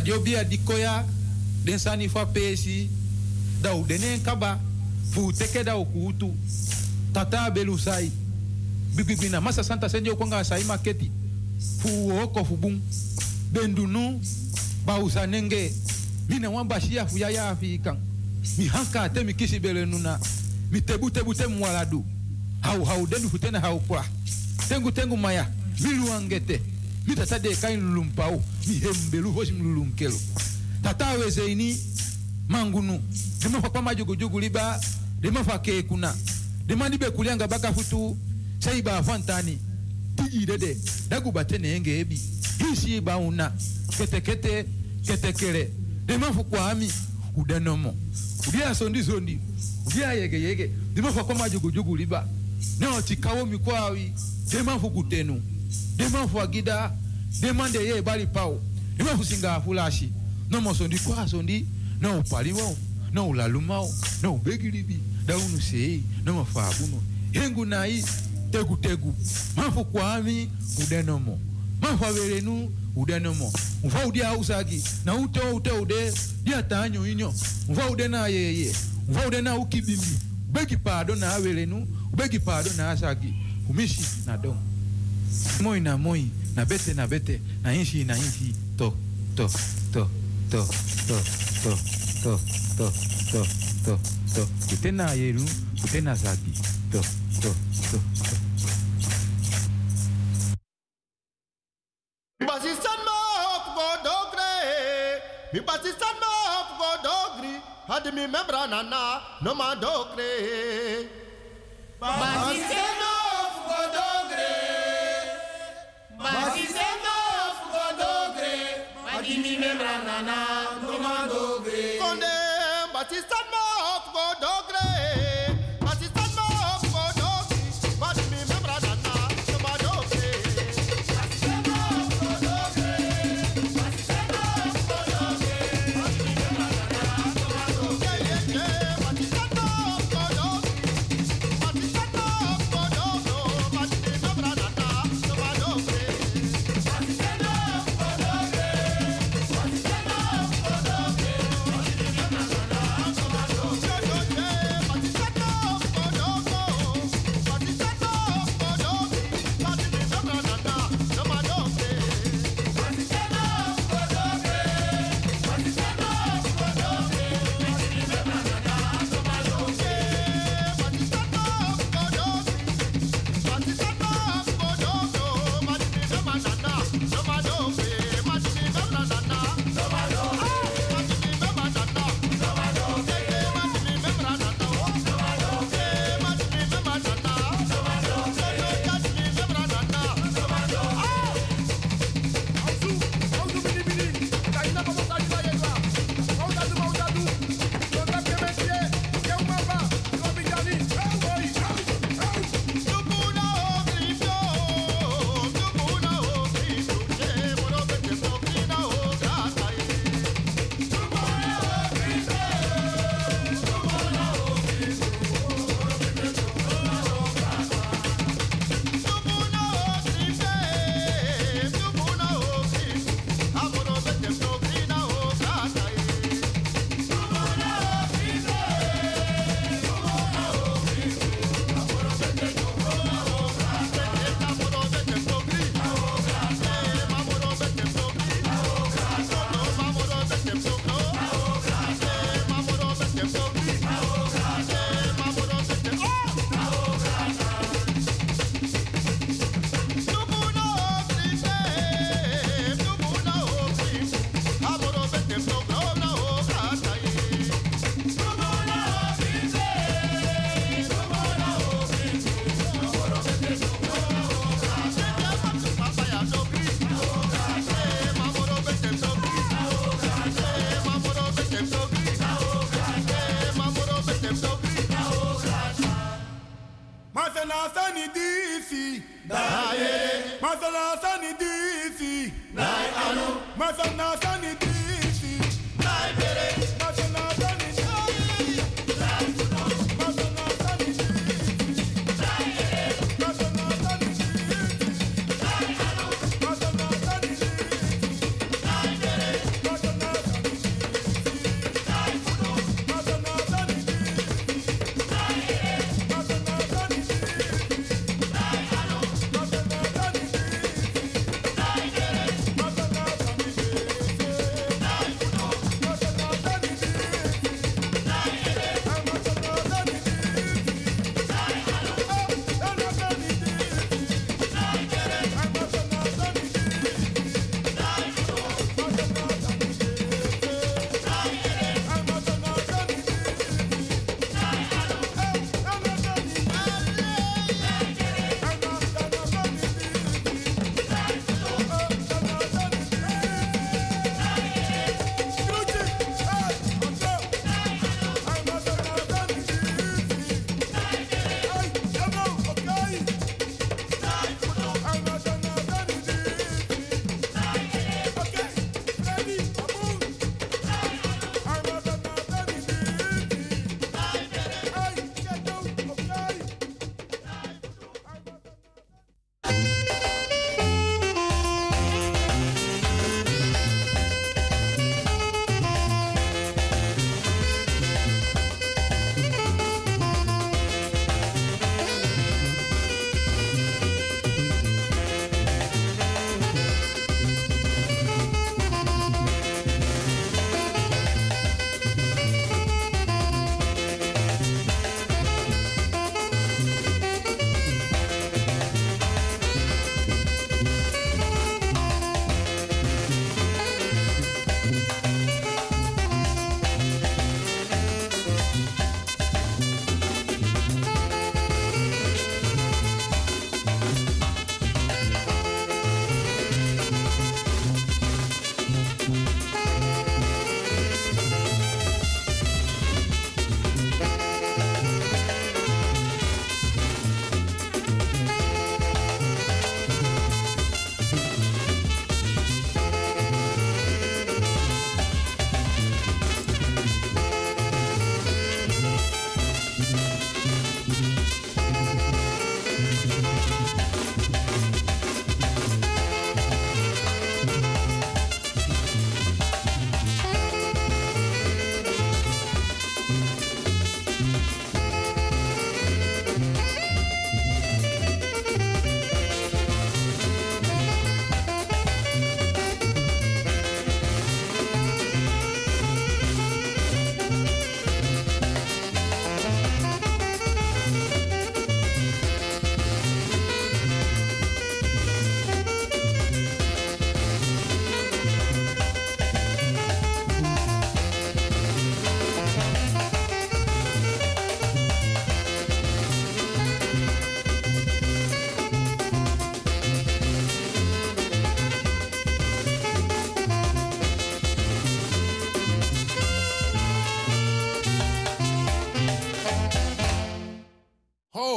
Dat je a di koya, den sani fa pesi, da u denen kaba, fu teke da u kuutu, tata belu sai. Bibibina, masa santa senjo a sai maketi, fu oko fu ba bendunu, sa nenge, mina wan bashia fu yaya afikan. Mi hanka te mi kisi bele nuna, mi tebu tebu te mwaladu. Hau hau denu fu tena hau kwa. Tengu tengu maya, mi bita sa de kain lulum vitata deka inlulumpao mihembelu voci mlulunkelo tata weze ini mangunu. Dema kwa majugujugu liba dema fa ke kekuna dema be kulianga baka futu saiba afantani tijidede dagubate enge ebi. Hisi bauna ketekete ketekele dema fukwami udanomo. Udia sondi sondi. Udia yege yege. Dema fa pama kwa majugujugu liba. Nao tikawo mikwawi dema fukutenu dema fagida agida, dema de ye bali pao. Dema fu singa fulashi. No mo sondi kwa sondi, no upaliwo, no no ubegilibi. Da unu sei, no mafabuno. Hengu nai, tegu tegu. Mafu kwami, udenomo. Mafu averenu, udenomo. Mfa udia usagi, na ute ute ude, dia tanyo inyo. Mfa ude na yeye, mfa ude na ukibimi. Begi pado na averenu, begi pado na asagi. Umishi na dom. Moi na moi, na bete na bete, na inshi na inshi. To, to, to, to, to, to, to, to, to, to, to. Ute na yeru, ute na zagi. To, to, to, to. Basistan ma hop go. Mi basistan ma hop go dogri. Had mi membra nana no ma dogre. What is my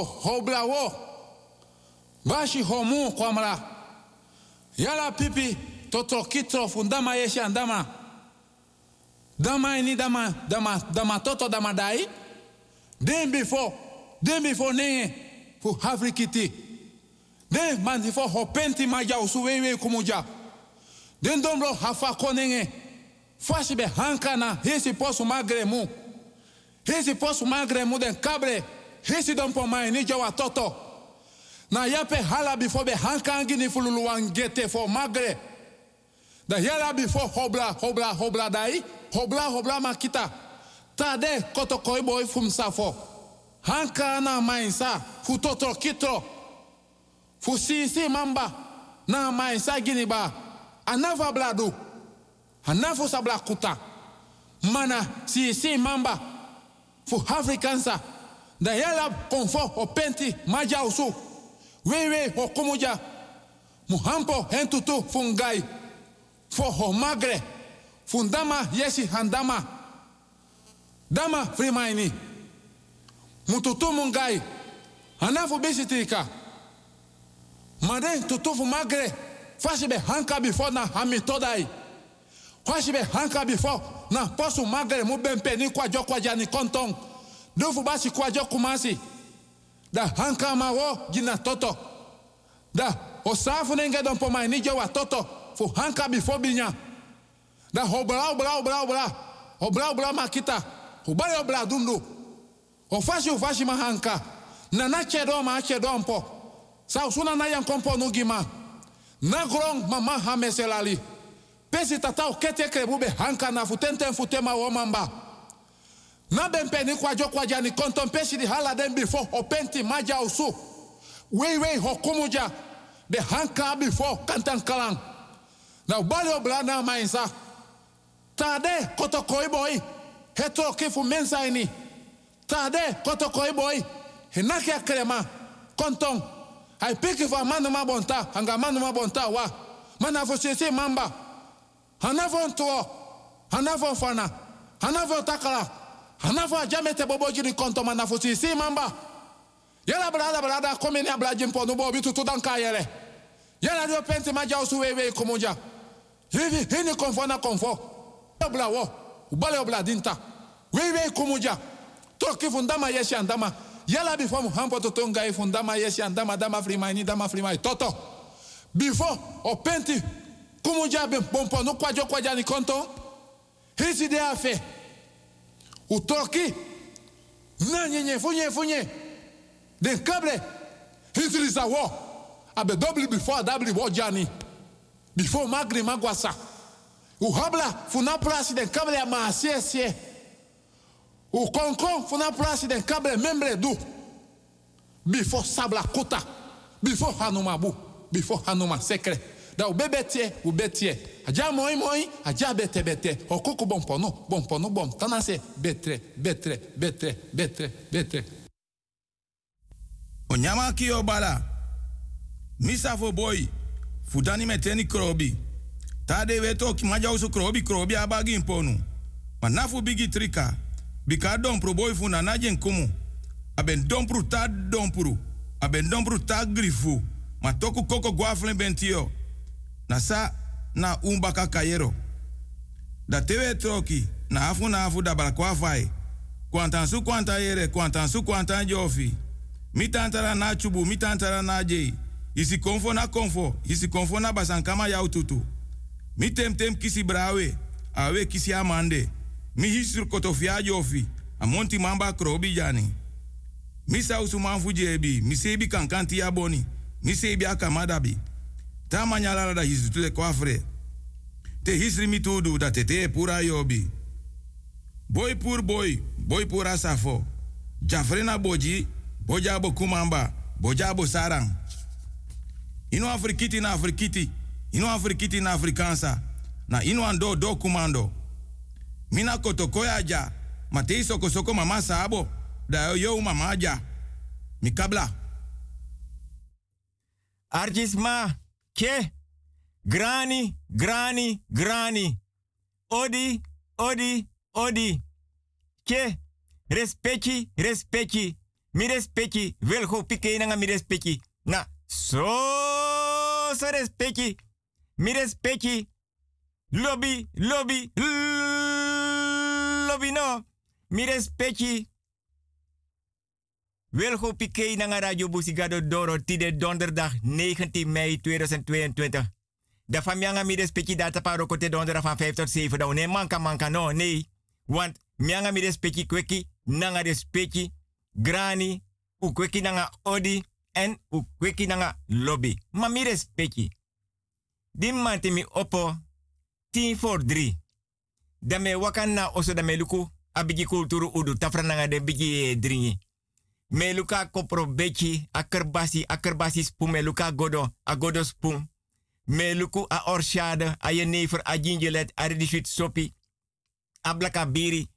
ho ho bla wo bashi ho mu kwamra. Yala pipi toto kitro fundama yeshi dama ini dama dama dama toto dama dai. Den before den before nenge fu afrikiti. Den man before ho penti maja usu wewe kumuja. Den dombro hafa konenge. Fashi be hankana hesi posu magre mu. Hesi posu magre mu den kabre hesi don po mai ni jawa toto. Na yape hala bifo be hankangi ni fululu wangete for magre. Da yala bifo hobla hobla hobla dai hobla hobla makita. Tade koto koi boy fum safo hanka na mainsa fu toto kitro. Fu sisi mamba na mainsa gini ba. Anava bladu anafo sabla kuta mana sisi mamba fu afrikansa da yala konfo o penti maja usu wewe o kumuja muhampo hentutu fungai. Fo ho magre fundama yesi handama. Dama frimaini. Mututu mungai. Anafu bisitika made tutufu magre fashi be hanka before na hami todai fashi be hanka before na posu magre mu bempe ni kwajo kwaja kontong dufu basi kwajo kumasi da hanka ma wo gina toto. Da osafu nenge don ni jowa toto. Fu hanka before binya. Da obra obra obra obra obra obra makita. Ubali obra dundu ofashi ofashi mahanka na na chedo ma chedo mpo sa usuna na yan kompo nugima na grong mama hameselali. Pesi tata okete krebu be hanka na futente futema wo mamba na bempe ni kwajo kwaja ni pesi di hala den before openti maja usu wei wei hokumuja de hanka before kantan kalang. Na ubali obla na mainsa tade koto koi boy. Heto kifu mensa ini tade koto koi boy. Hinake akrema konton ai piki fa manu ma bonta. Hanga manu ma bonta wa. Mana fo sese mamba. Hanavon to hanavon fana. Hanavon takala hanafo ajamete bobo jiri konto mana fo sisi mamba. Yala brada brada komini abla jimpo no bobi tutu dan kayele yala dio penti maja usu wewe kumuja hivi hini konfo na konfo. Obla wo ubale obla dinta. Wewe kumuja toki fundama yeshi andama. Yala before muhampo totonga e fundama yeshi andama dama frimaini dama frimaini toto. Before o penti kumuja be bompo no kwajo kwaja ni konto. Hisi de afe utoki na nyenye funye funye den kable hisi lisa wo. Abe dobli before dabli wo jani before magri magwasa. Uhabla funa plasi den kable ya maasie sie o konkon funa plasi den kable membre du. Before sabla kuta. Before hanuma bu. Before hanuma sekre da o bebe tie o be tie aja moi moi aja bete bete. O koko bompono bompono bom. Tanase betre betre betre betre betre. O nyama ki o bala misa fo boy fudani meteni krobi. Tade weto ki maja usu krobi krobi abagi imponu manafu bigi trika. Bika dompro boy fu na jen kumu aben dompru ta dompru. Aben dompru ta grifu. Ma toku koko guaflen bentio na sa na umbaka kayero da tewe troki na afu na afu da balakwa fai kwantan su kwanta yere kwantan su kwantan jofi mitantara na chubu mitantara na jei. Isi konfo na konfo isi konfo na basankama yau tutu mi tem tem kisi brawe awe kisi amande. Mi hisru kotofia jofi amonti mamba krobi jani. Mi sausu manfu jebi mi sebi kankanti ya boni mi sebi akamadabi ta manyalara da hisu tule kwafre te hisri mi tudu da tete pura yobi boy pur boy boy pura safo jafrena boji bojabo kumamba bojabo sarang ino afrikiti na afrikiti ino afrikiti na afrikansa na ino ando do kumando mina kotokoya ja matei soko mama sabo da yo mama ja mikabla Arjisma, ke, grani, grani, grani. Odi, odi, odi. Ke, respecti, respecti. Mi respecti. Wil go pike nanga mi respecti. Na so so respecti. Mi respecti. Lobby, lobby, lobby no. Mi respecti. Wilgo Piqué naar Radio Busigado Doro, tide donderdag 19 mei 2022. De familie mi respecti data paro kote donderdag van 5 tot 7. Dan nee manka manka no, nee. Want mianga mi respecti kweki, nanga respecti, grani, u kweki nanga odi, en u kweki nanga lobby. Ma mi respecti. Dim mante mi oppo 10 voor 3. Dame wakana oso dame luku, abigi kulturu udu, tafra nanga de bigi dringi. Me luka kopro bechi, akerbasi, akerbasi spoon, me luka godo, a godo spoon. Me luku a orshade, a je never, a gingelet, a redishit sopi. A blaka biri,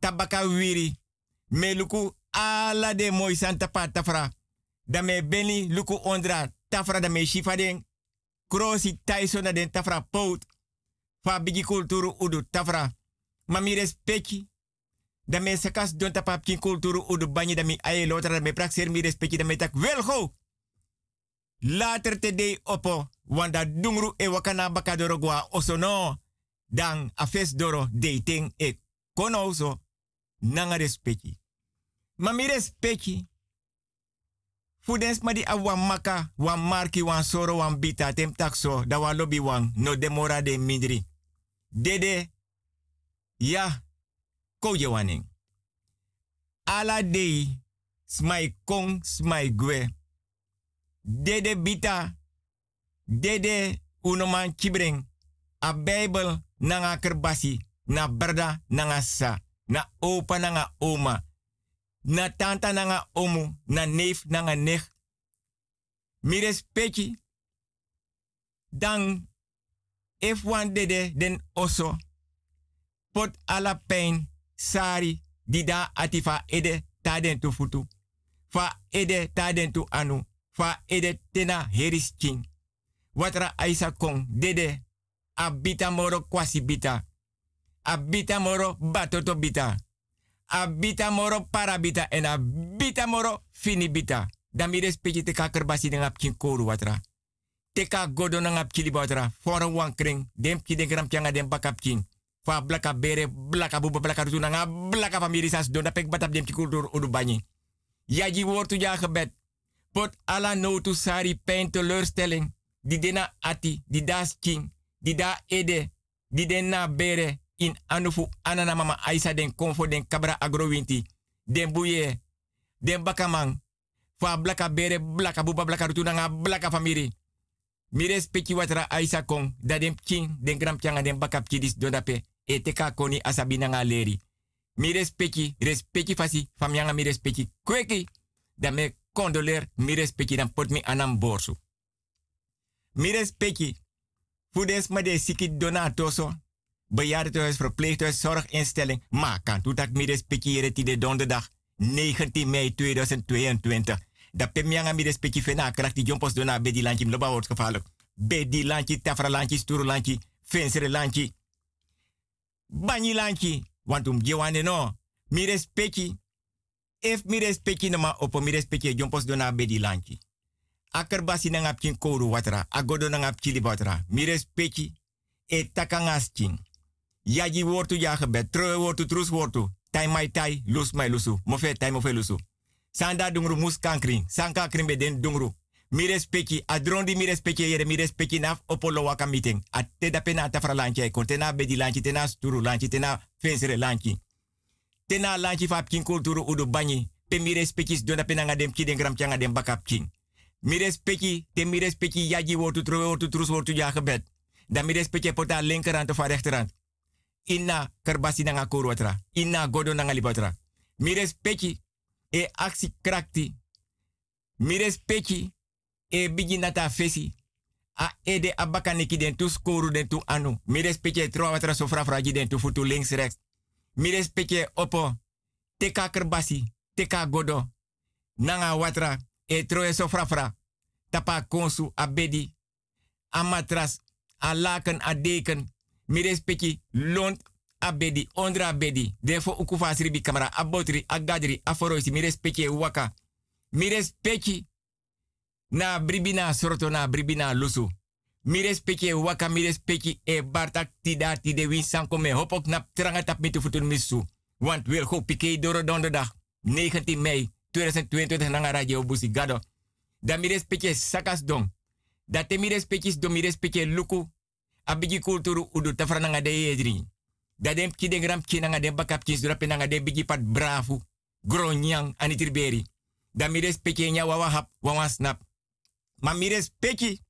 tabaka wiri. Me luku ala de mooi santa pa tafra. Da me beni luku ondra, tafra da me shifa den. Krosi taiso na den tafra pout. Fa bigi udu tafra. Ma mi respecti, da me sakas don tapa kin kulturu udu banyi da mi aye lotra da me praxer mi respecti da me tak. Later te de opo, wanda dungru e wakana bakadoro gwa osono. Dan afes doro dating e kono so nanga respecti. Ma mi respecti. Fudens ma di a wan maka, wan marki, wan soro, wan bita, tem takso, da wan lobby no demora de mindri. Dede, ja, koje waning. Ala dei, smai kong, smai gwe. Dede bita, dede unoman kibreng. A Bijbel nanga kerbasi, na berda nanga sa, na opa nanga oma, na tanta nanga omu, na neef nanga nech. Mi respecti. Dan, if one dede den oso, pot ala pain, sari, dida atifa ede taden tu futu. Fa ede taden tu anu. Fa ede tena heris king. Watra aisa kong dede. Abita moro kwasi bita. Abita moro batoto bita. Abita moro parabita en abita moro fini bita. Dan mi respecti te kakerbasi dengan kin koru watra. Teka godo nang ap kili watra. Fora wan kring. Dem ki den gram pianga dem king fa blaka bere blaka buba blaka rutu nanga blaka famiri sas don pek batap dem udu banyi. Yaji wortu ja gebed. Pot ala no tu sari pijn teleurstelling. Die dena ati, die das king, die da ede, die dena bere in anufu anana mama aisa den konfo den kabra agrowinti. Den buye, den bakamang. Fa blaka bere blaka buba blaka rutu nanga blaka famiri. Mi watra aisa kong, da den king, den gram pianga den bakap kidis teka koni asabina nga leri. Mi respecti, respecti fasi, famyanga mi respecti kweki, da me condoler, mi respecti dan pot mi anam borsu. Mi respecti, fudens ma de siki donatoso, bejaardentehuis, verpleeghuis, zorginstelling, maar kan toetak mi respecti jere de donderdag 19 mei 2022. Da pemianga mi respecti fena kracht die jompos dona bedi lanchi mloba wordt gevaarlijk. Bedi lanchi, tafra lanchi, sturu lanchi, fensere lanchi, banyi lanchi, want um gewane no. Mi respecti. If mi respecti no ma opo mi respecti jompos dona bedi lanchi. Akerbasi na ngap kin kouru watra, agodo na watra. Mi respecti e takangas kin. Yaji wortu ya gebed, troe wortu trus wortu. Tai mai tai, lus mai lusu. Mofe tai mofe lusu. Sanda dungru mus kankring, sanka krimbe den dungru. Mi respecti, adrondi mi respecti yere mi naf opolo waka meeting. A te da pena tafra lanchi, e bedi lanchi, tena sturu lanchi, tena fensere lanchi. Tena lanchi fa kin kulturu udu banyi. Pe mi respecti ngadem ki den gram den bakap king. Mi respecti, te mi respecti yaji wortu trowe wortu trus wortu ja. Da mi respecti pota linkerhand of rechterhand. Inna kerbasi nanga kuru watra. Inna godo nanga respecti e aksi krakti. Mi e bigi nata fesi. A ede abaka neki den tu skoru den anu. Mi respecte tro watra sofra fraji den tu futu links rechts. Mi respecte opo. Teka kerbasi. Teka godo. Nanga watra. E tro e sofra fra. Tapa konsu a bedi. A matras. A laken a deken. Mi respecte lont. abedi, ondra abedi. Defo ukufas ribi kamera, abotri, agadri, aforoisi, mi respecte waka. Mi respecte na bribina sorto na bribina lusu. Mi respecte waka, mi respecte e bartak tida tide win me hopok na tranga tap mitu futun misu. Want wil go pike doro donderdag 19 mei 2022 nanga radio busi gado. Da mi sakas dong. Da te mi respecte do mi respecte luku. Abigi kulturu udu tafra nanga de yedri. Da dem gram ki nanga den bakap ki sura pe nanga den bigi pat. Gronyang anitriberi. Da mi respecte nya wawa hap. Ma mi respecte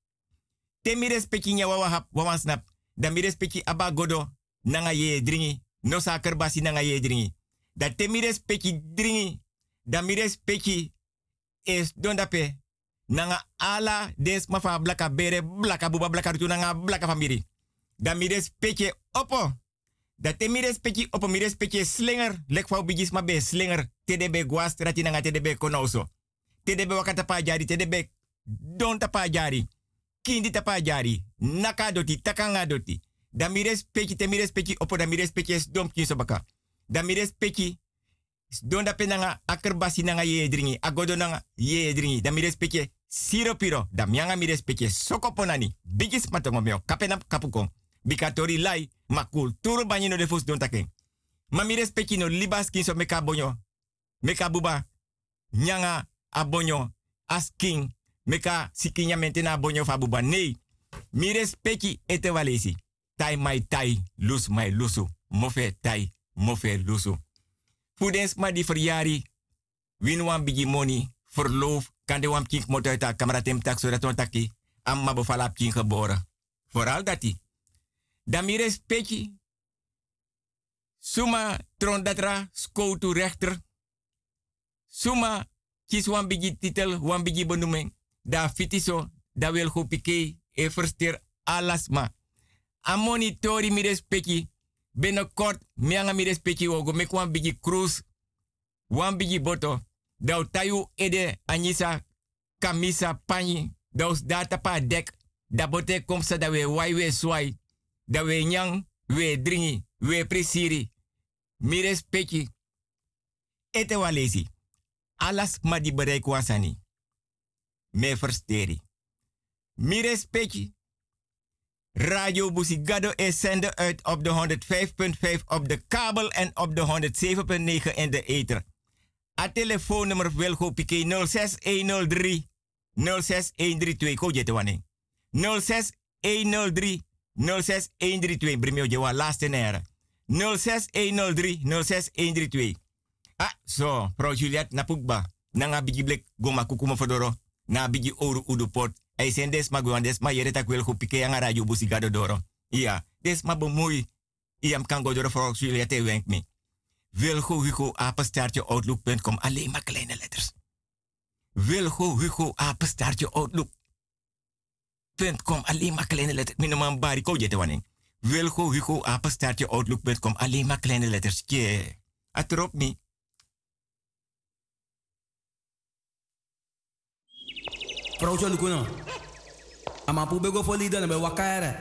te mi respecti nya wawa hap snap. Da mi respecti aba godo nanga ye dringi. No sa kerbasi nanga ye dringi. Da te mi respecti dringi. Da mi respecti es don dape. Nanga ala des mafa blaka bere blaka buba blaka rutu nanga blaka famiri. Da mi respecti opo. Da te mi respecti opo mi respecti slinger. Lek fau bigis ma be slinger. Te de be guas trati nanga te de be konoso. Te de be wakata pa jari. Don tapa jari kindi tapa jari, naka doti, takanga doti. Da mi respecti, te mi respecti, opo da mi respecti es dom sobaka. Da mi respecti, da penanga akerbasi nanga ye dringi, agodo nanga ye dringi. Da mi respecti, piro, da soko ponani, bigis matongo meo, kapenap kapukong. Bikatori lai, ma kulturu no defus don taken. Ma mi no libas kin so meka bonyo, meka buba, nyanga abonyo, asking, meka sikinya mentena bonyo fabuba. Nee, mi respecti ete walesi. Tai mai tai, lus mai lusu. Mofe tai, mofe lusu. Fudens ma di verjari. Win wan bigi money. Verloof. Kan de wan kink motor ta kamera tem tak dat taki. Am ma bevalap kink geboren. Vooral dati. Dan mi respecti. Suma trondatra skoutu rechter. Suma kies wan bigi titel, wan bigi benoeming da fitiso, da wil go pike, e alasma. A monitori mi respecti, binnenkort, mianga mi respecti wogo, bigi cruise, wan bigi boto, da tayu ede anisa, kamisa pani, da us data pa dek, da bote komsa da we wai we swai, da we nyang, we dringi, we presiri, mi respecti, ete walesi, alas ma di bereik wasani me versteri. Mi respecti. Radio Busigado is zender uit op de 105.5 op de kabel en op de 107.9 in de ether. A telefoonnummer Wilgo Pike 06103 06132. Ko jete wane. 06103 06132. Brimio jewa laatste nere. 06103 06132. Ah, zo, vrouw Juliette Napukba. Nanga bigi blek goma kukuma fodoro na bigi oru udupot. Ay sen des ma gwan des ma yere tak wel pike yang radio busi gado doro. Iya, des ma bemoei. Iam kan go doro voor jullie te wenk me. Wilgo Hugo apenstaartje outlook.com. Alleen maar kleine letters. Wilgo Hugo apenstaartje outlook.com. Alleen maar kleine letters. Minoman bari ko jete waning. Wilgo Hugo apenstaartje outlook.com. Alleen maar kleine letters. Yeah. Atrop me. Procho lukuno. Ama pu bego fo lida na be wakaere.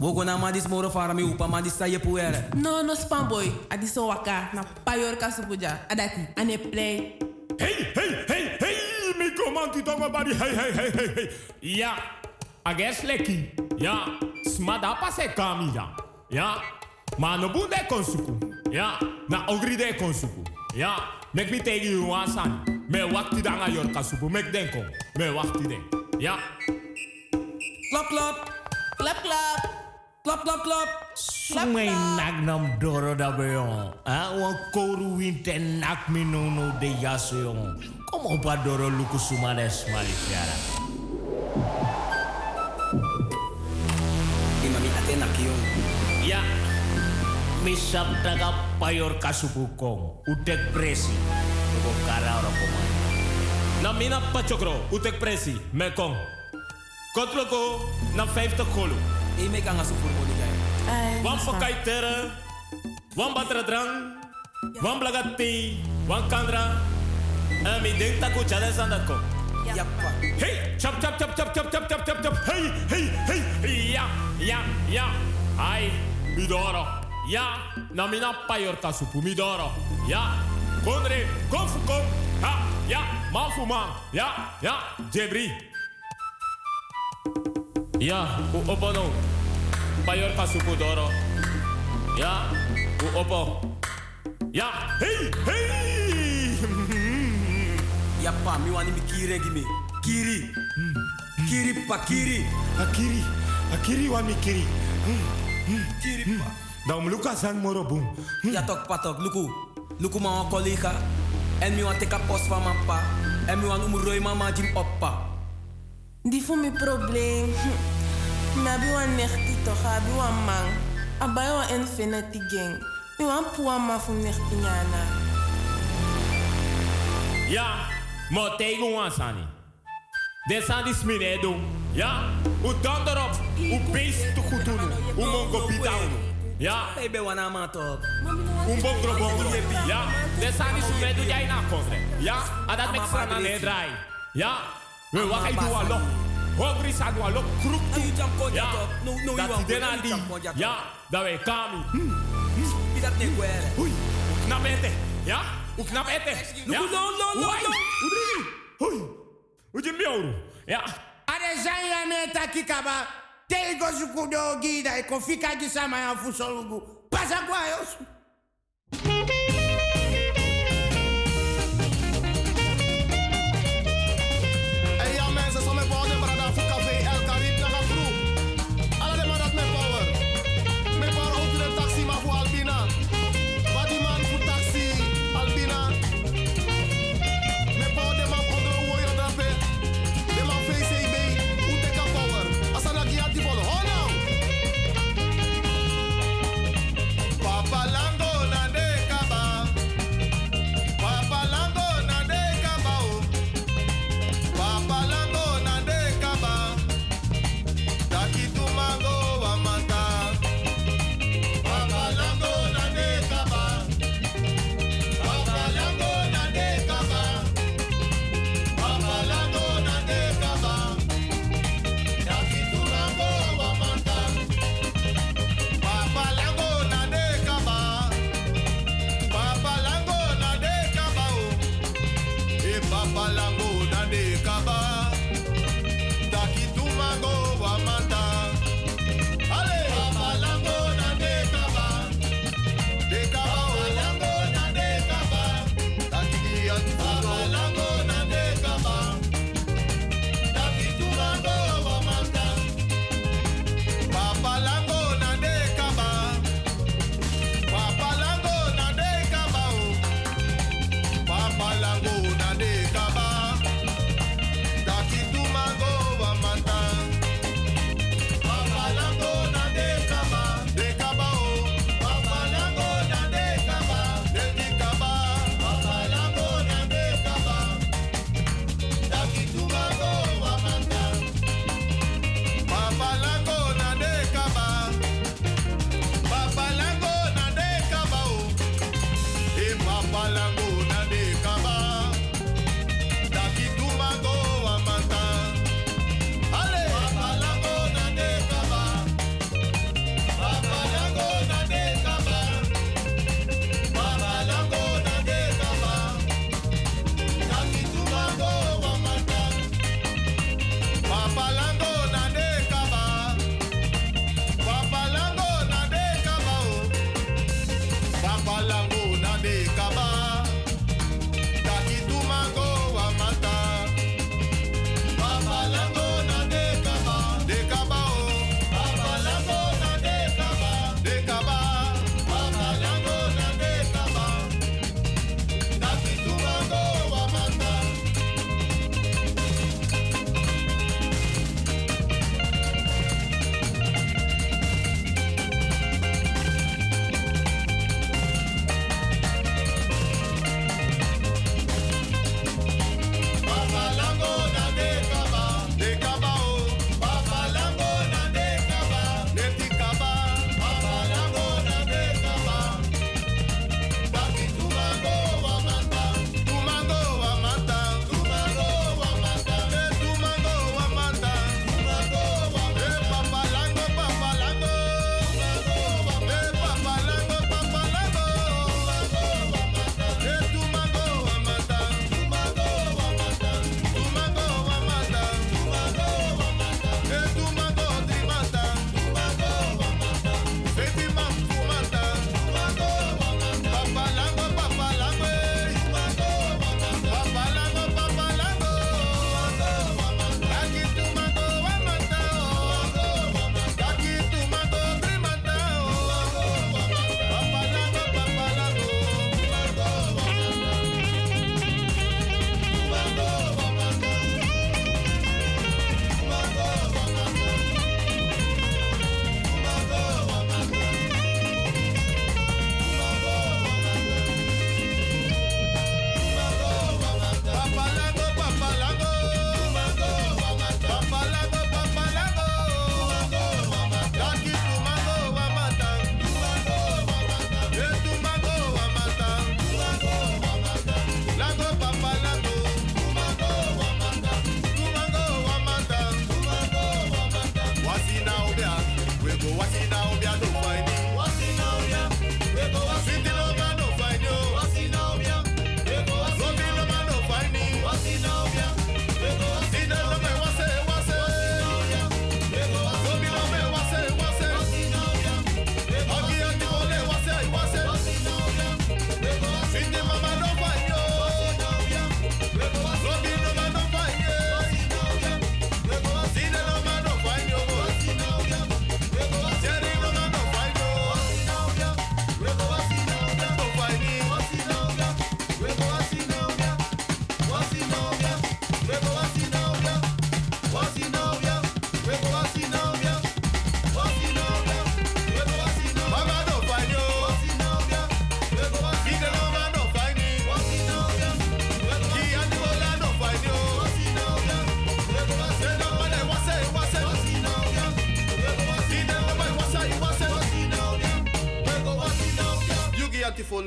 Wogo na ma dis moro fara mi upa ma dis saye puere. No, no spam boy. Adi so waka na payor kasupuja. Adati, ane play. Hey, hey, hey, hey, mi komanti tongo bari, hey, hey, hey, hey, hey. Ja, ages leki. Ja, smada pase kami ja. Ja, ma no bunde konsuku. Ja, na ogri de konsuku. Ja, mek mi tegi you wasan. Me wakti danga yor kasupu, mek denko. Me wakti den. Ja. Klap, klap. Klap, klap. Klap, klap, klap. Sumay nak nam doro da beyon. Ah, wan koru winte nak mi no no de yaso yon. Kom op a doro luku suma des malifiara. Mi sap taga payor kasupu kong. Utek presi. Tuko kara ora komai. Na mina pachokro, utek presi, me kong. Kotloko, na 50 golu. E me kan asu furmo ni gay. Wan pakai tere, wan batra drang, wan blagati, wan kandra. En mi denk taku chade sandat kom. Yappa. Hey, chop chop chop chop chop chop chop chop. Hey, hey, hey, ja, ja, ja. Ai, bidoro. Ja, na mina payor kasupu midoro. Ja, konre, konfu kom. Ja, ja, man fu man. Ja, ja, Jebri. Ja, u opo no. Payor kasupu doro. Ja, u opo. Ja, hey, hey. Ja, pa, mi wani mi kiri gimi. Kiri. Kiri pa, kiri. Akiri, akiri wa mi kiri. Kiri pa. Dan luka san moro boom. Ja, tok pa, tok. Luku. Luku ma collega. En mi wan teka post van mijn pa. En mi wan umroi mama jim oppa. Die voor mijn probleem. Hm. Nabi wan nechti toch, abi wan man. Abai wan infinity gang. Mi wan puwa ma fu nechti nyana. Ja, mo tegen wan sani. De san dis minedo. Ja, u dondorop. U beest te goed doen. U mongo unu. Ja, Baby wana ma tok. un bongro bongro. Ja, de san dis minedo jij na kofre. Ja, adat mek strana ne drai. Ja, we alo. Hongri sa du alo tu. Ko Ja. No, no, you wan die dena di. ja, Ja, dat we kami. Bi dat ne gwere. Ui, knap ete. Ja, u knap ete. Ja. No, no, no, no. U dringi. Ui, u jim mioru. Ja. Ade zanya tem gosto com o Guida e com ficar de samanha, Fuxolugo. Passa com a Elson.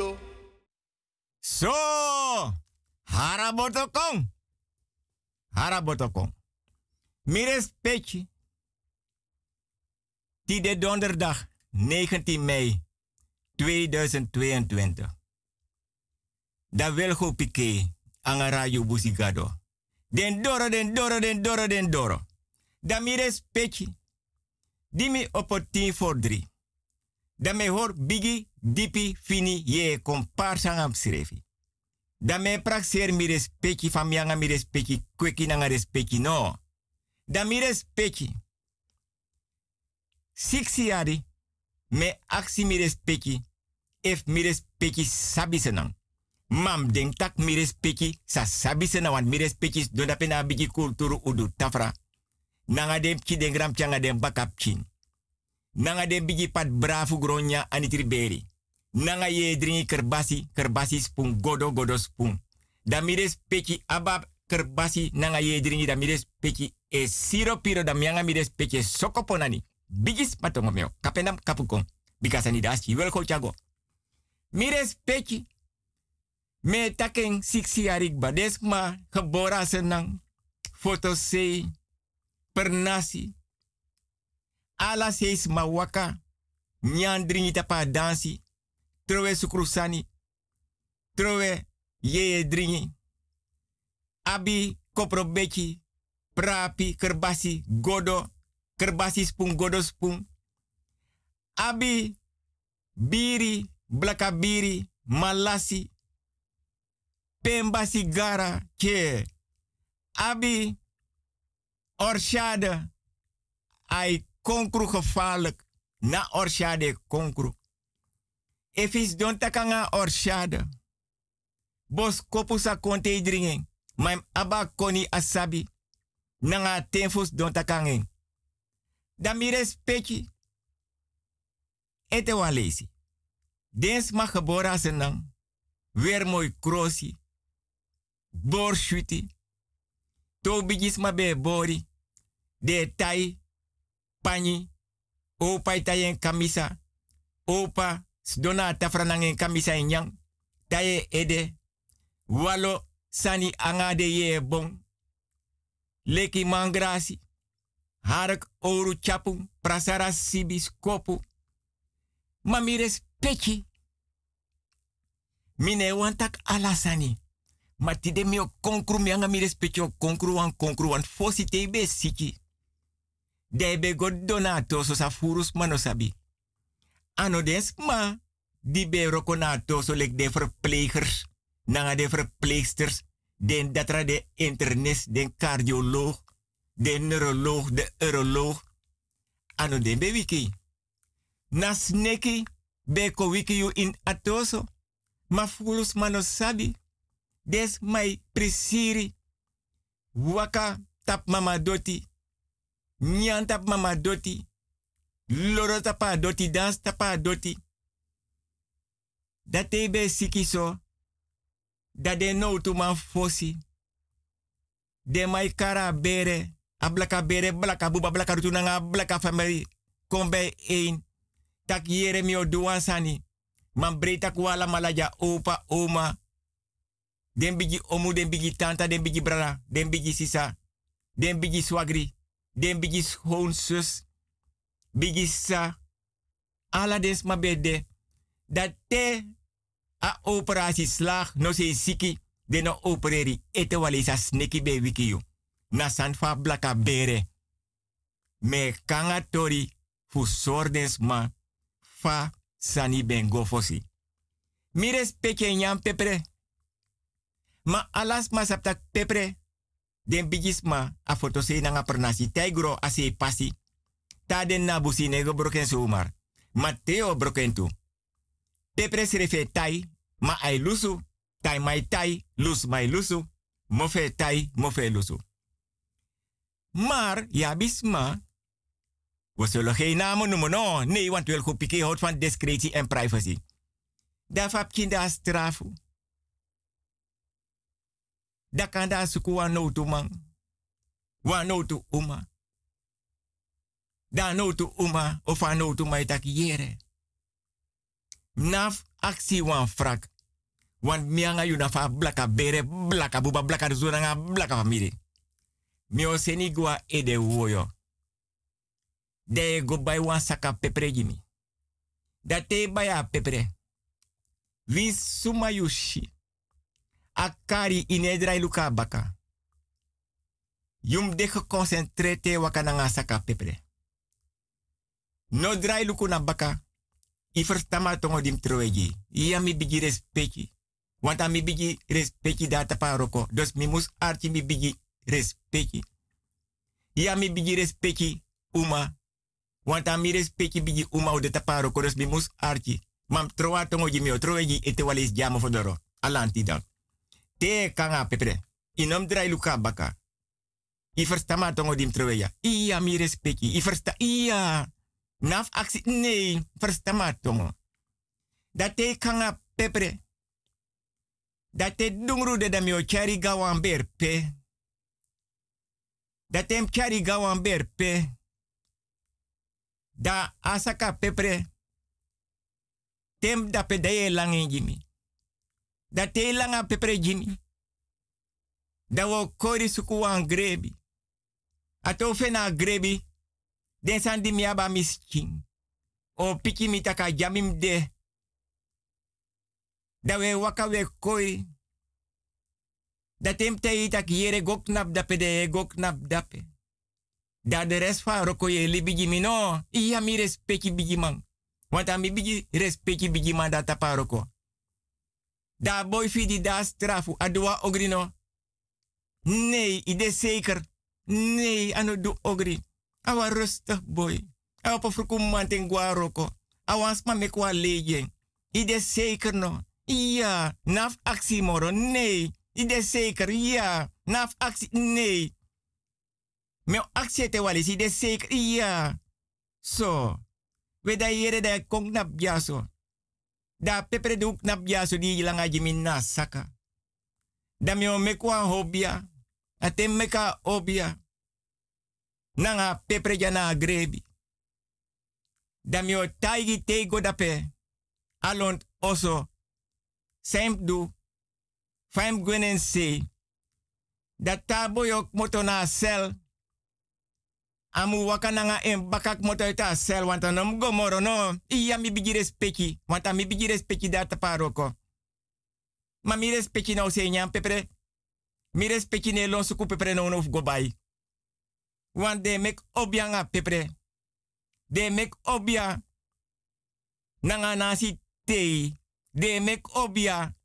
Follow. So, harabotokong. Harabotokong. Mires Pechi. Die de donderdag 19 mei 2022. Da wilgo pike angarayu busigado. Den doro, den doro, den doro, den doro. Da mires pechi. Dimi opportun for drie. Da me hor bigi dipi fini ye komparsa am srefi. Da me praxer mi respecti famianga mi respecti kweki nanga respecti no. Da mi respecti. Siksi yari me aksi mi respecti if mi respecti sabi senang. Mam denk tak mi respecti sa sabi senang wan mi respecti do da pena bigi kulturu udu tafra. Nanga dem ki den gram changa dem bakap chin. Nanga dem bigi pat brafu gronya anitri beri. Nanga ye dringi kerbasi, kerbasi spoon, godo godo spoon. Da mires peki abab kerbasi nanga ye dringi da mires peki e siro piro da mianga mires peki sokoponani. Bigis patongo meo, kapenam kapukon. Bikasani das, you will go chago. Mires peki. Me taking siksi arik badesma, gebora senang. Fotosei, pernasi. Ala seis mawaka. Nyan dringi tapa dansi. Trowe sukrusani. Trowe yeye dringi. Abi koprobeki. Prapi kerbasi godo. Kerbasi spung godo spung. Abi biri blaka biri malasi. Pemba sigara ke. Abi orshade. Ai konkru gevaarlijk. Na orshade konkru. Efis don takanga orshade. Bos kopusa konte dringen. Maim aba koni asabi. Nanga tenfus don takangen. Da mi respecti. Ete walesi. Dens ma gebora senang. Weer mooi krosi. Borschuti. To bigis ma be bori. De tai. Pani. Opa itayen kamisa. Opa dona tafranangen kamisa inyang. Taye ede. Walo sani angade ye bon. Leki mangrasi. Harak oru chapu. Prasara sibis kopu. Mamires pechi. Mine wantak alasani. Matide mi o konkru mi anga pechi o konkru siki. Debe god donato so sa furus manosabi. Ano des ma di be rokonato so lek de verplegers. Nanga de verpleegsters. Den datra de internist, den cardioloog, de neuroloog, de uroloog. Ano den be wiki. Na sneki be ko wiki in atoso. Ma fulus mano sabi. Des mai prisiri. Waka tap mama doti. Nyan tap mama doti. Loro tapa doti, dans tapa doti. Dat be siki so. Dat de no tu man fosi. De mai kara bere. A blaka bere, blaka buba, blaka rutu nanga, blaka family. Kom bij. Tak yere mi o duan sani. Man breta kuala malaja opa, oma. Den bigi omu, den bigi tanta, den bigi brada, den bigi sisa. Den bigi swagri. Den bigi schoonzus. Bigi sa. Ala des ma bede. Dat te a operatie slag no se siki de no opereri ete wale sa sneki be. Na fa blaka bere. Me kanga tori fu ma fa sani ben gofosi. Mi respecte nyam pepre. Ma alas ma saptak pepre. Den bigis ma a foto se nanga pernasi taigro a se pasi. Ta den na busi broken sumar. Ma teo broken tu. Pepre srefe tai, ma ai lusu. Tai mai tai, lus mai lusu. Mofe tai, mofe lusu. Maar, ja bisma. We zullen geen namen noemen, no. Nee, want we goed van discretie en privacy. Daar heb strafu. Da kan daar suku wa no man. Wa uma. Da no uma of wa no tu mai tak yere. Naf aksi wan frak. Want mianga yu nafa blaka bere blaka buba blaka zona blaka famiri. Mio seni gwa ede woyo. De go bay wan saka pepre jimi. Dat te baya pepre. Wi suma. Akari inedrai luka baka. Yum de geconcentreerde wakana saka pepre. No drai luku na baka. I verstama tongo dim troeji. Ia mi bigi respecti. Want mi bigi respecti data paroko. Dus mi mus archi mi bigi respecti. Ia mi bigi respecti uma. Want mi respecti bigi uma o de taparoko. Dus mi mus archi. Mam troa tongo jimi o troeji ete walis jamo fodoro. Alanti dan. Te kanga pepre. Inom drai luka baka. I verstama tongo dim troeja. Ia mi respecti. I versta. Ia. Naf aksi, nee, versta tongo. Dat te kanga pepre. Dat te dungru de damio chari gawan berpe. Dat tem chari gawan berpe. Da asaka pepre. Tem da pedaye lange jimi. Dat te langa pepre jimi. Da wo kori suku wan grebi. Ato fena grebi. Den miaba miskin. O piki mitaka jamim de. Da we waka we koi. Da tem te itak yere gok dape de dape. Da de rest van roko ye li bigi mi no. Iya mi respecti bigi man. Want bigi da. Da boy fidi da strafu adwa ogrino. Nee, ide zeker. Nee, anu du ogri. Awa rustig boy. Awa pa frukum manting guaroko. Awa sma me kwa lejen. Ide zeker no. Ja, naf actie moro. Nee. Ide zeker. Ja. Naf actie. Nee. Me actie te walis. Ide zeker. Ja. So. We da yere da kong nap. Da pepere duk nap jaso di ilang aji min na saka. Da me me kwa hobia. Atem meka obia nanga pepre jana grebi. Damio taigi tego dape. Alont oso. Sem du. Faim gwenen se. Dat tabo yok moto na sel. Amu waka nanga en bakak moto ta sel. Want anam gomoro no. Iya mi bigi respecti. Want mi bigi respecti data paroko. Ma mi respecti nou se pepre. Mi respecti ne pepre no go bai. Want de mek obia nga pepre. De mek obia. Nanga nasi tei. De mek obia.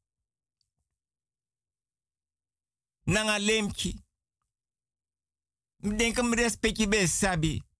Nanga lemki. Denk hem respecti be sabi.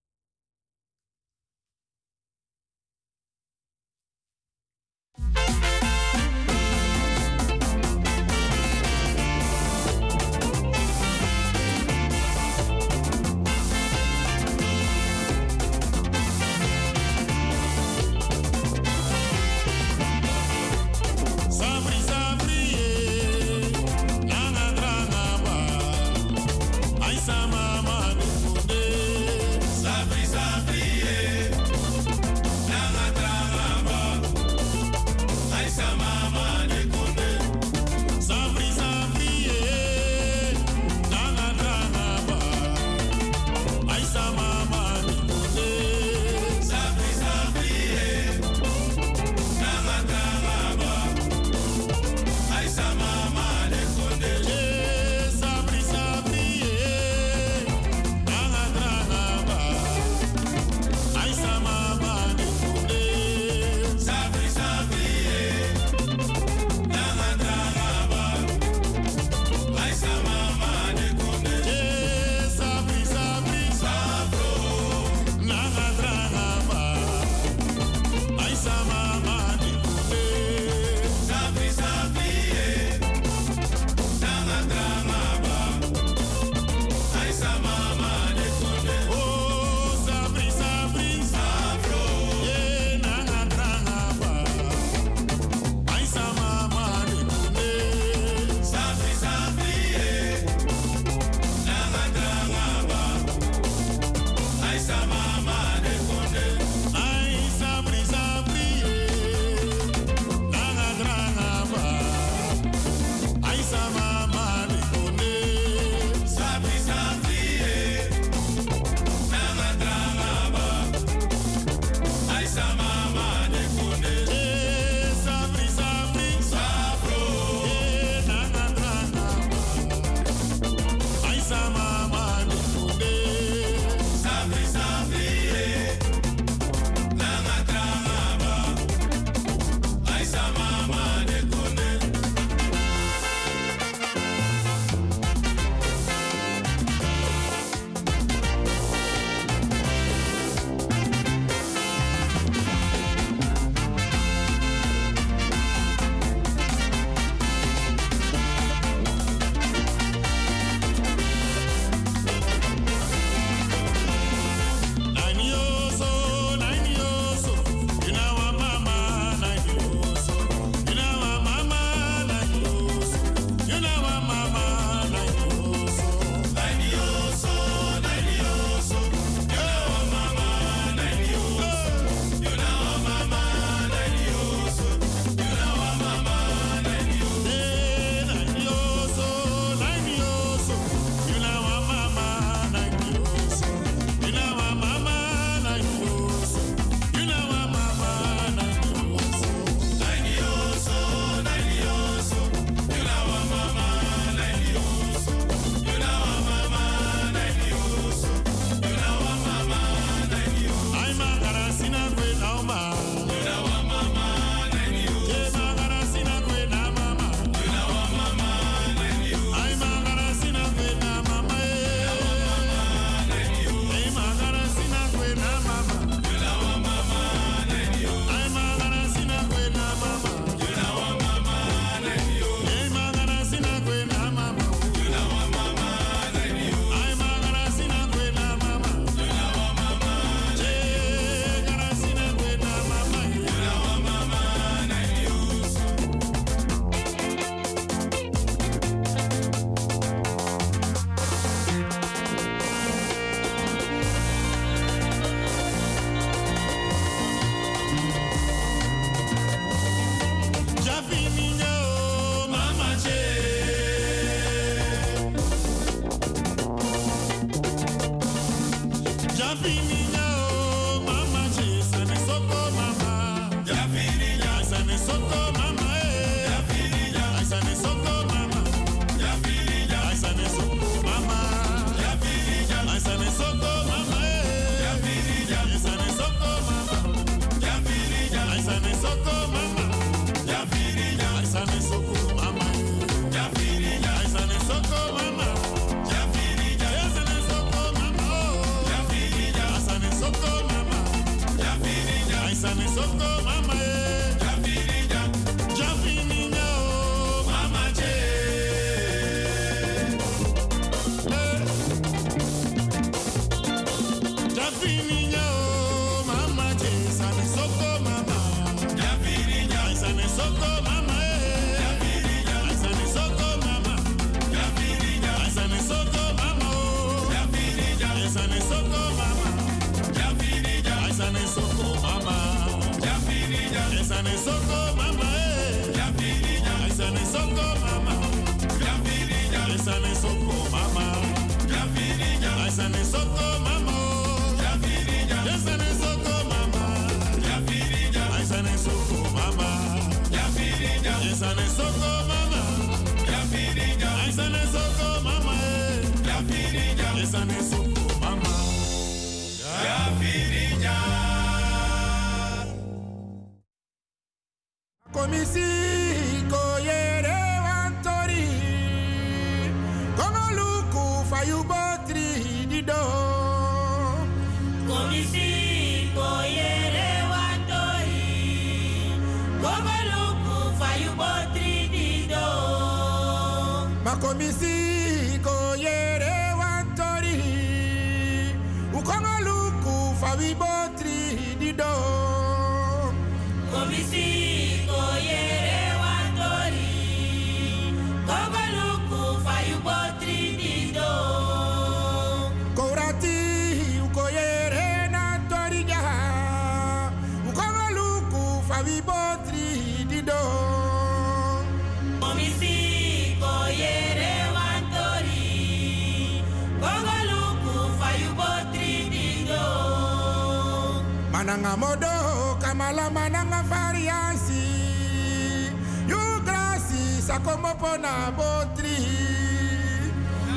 Grasi sakomo pona botri.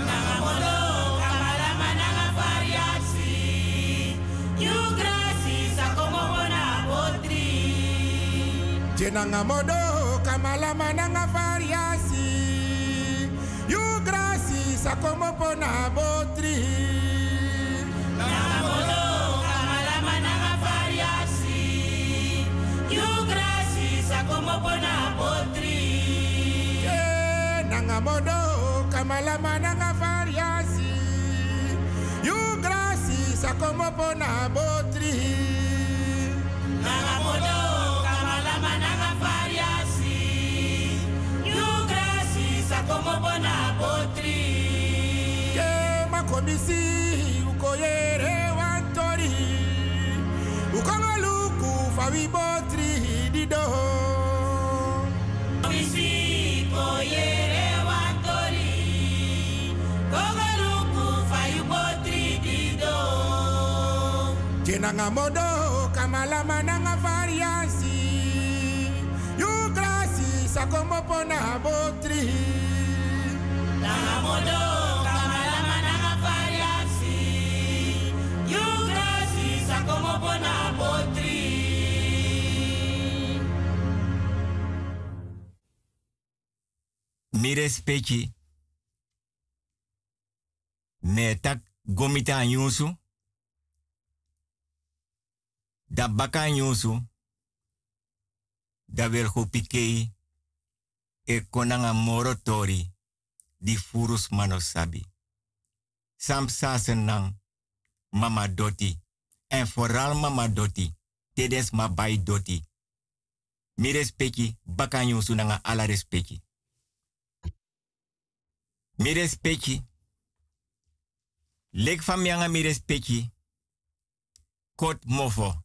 Nangamodo kamala mananga variasi You grasi sakomo bona botri Jenanga modo kamala mananga variasi Yu grasi sakomo pona botri Nanga modo kamala mananga variasi Yu grasi sakomo pona botri. Nangamodo kamala mananga variasi You grasi sakomo bona botri. Ke makomisi ukoyere wantori. Ukongo luku fawi botri dido Jenanga modo kamala mananga variasi Yu grasi sakomo pona botri Nangamodo kamala mananga variasi You grasi sakomo bona botri Mi respecti. Ne tak gomita anyusu. Da baka anyusu. Da wel go pikei. E konanga moro tori. Di furus manosabi. Sam sasen nang. Mama doti. En vooral mama doti. Tedes ma bai doti. Mi respecti baka anyusu nanga ala respecti. Mi respecti. Lek van mianga mi respecti. Kot mofo.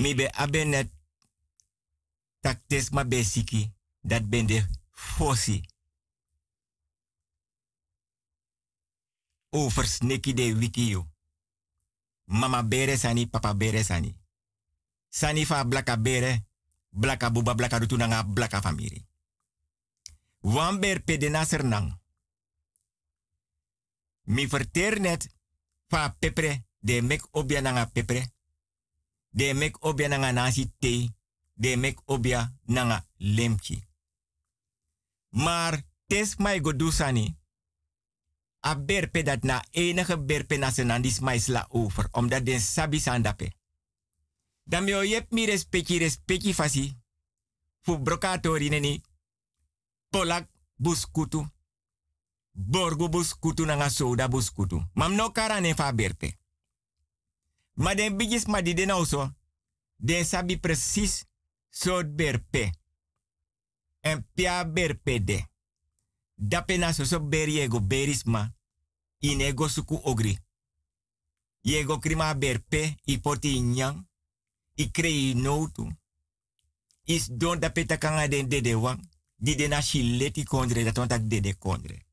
Mi be abenet. Tak tes ma be siki. Dat ben de fosi. Over de wiki yo. Mama bere sani, papa bere sani. Sani fa blaka bere. Blaka buba blaka rutu nanga blaka famiri. Wan ber pede naser nang. Mi verteer net fa pepre de mek obia nanga pepre. De mek obia nanga nasi te. De mek obia nanga lemchi. Maar tes mai godu sani. A berpe dat na enige berpe na senandis mais la over. Omdat den sabi sandape. Dan mi o yep mi respecti respecti fasi. Fu brokatori neni. Polak buskutu. Borgo buskutu nanga soda buskutu. Mam no karane fa berpe. Maar den bigis ma di den also. Den sabi precies soort berpe. En pia berpe de. Dape na so so beri ego berisma. Inego suku ogri. Yego krima berpe ipoti nyang. I krei notu. Is don dape takanga den dede wang. Di den na shileti kondre dat want ak dede kondre.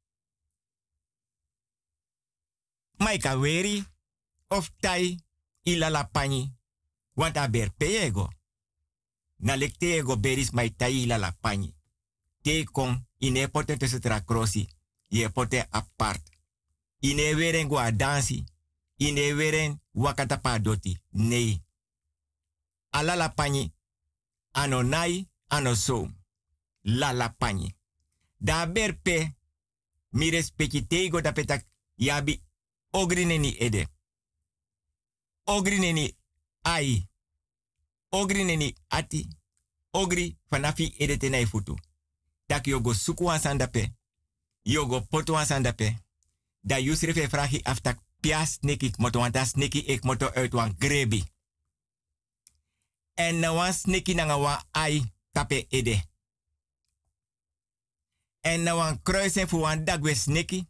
Maika weri of tai ilalapani. Want aber peego. Na lektego beris mai la Pani. Te kon ine pote te. Ye pote apart. Ine weren gwa dansi. Ine weren wakata ala Nee. anonai Ano nai, ano so. Da. Mi respectitego da petak yabi ogrineni ede. Ogri neni ai. Ogri neni ati. Ogri fanafi ede tenai futu. Tak yogo suku ansandape. Yogo poto ansandape. Da yusrefe frahi aftak pias neki moto wanta sneki ek moto uit wan grebi. En na wan sneki nanga wan ai tape ede. En na wan kruisen fu wan dagwe sneki.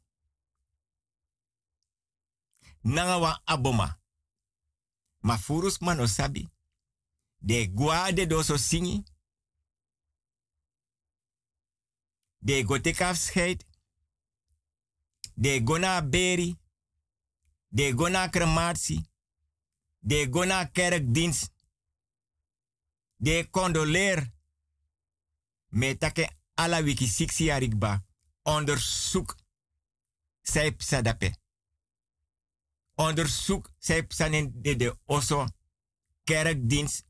Nanga wan aboma. Ma furus man sabi. De guade doso singi. De go take afscheid. De go na beri. De go na crematie. De go na kerkdienst. De condoleer. Metake ala wiki siksi arikba. Onderzoek. Zijp sadape. Onderzoek zijp sanen de de oso. Kerkdienst.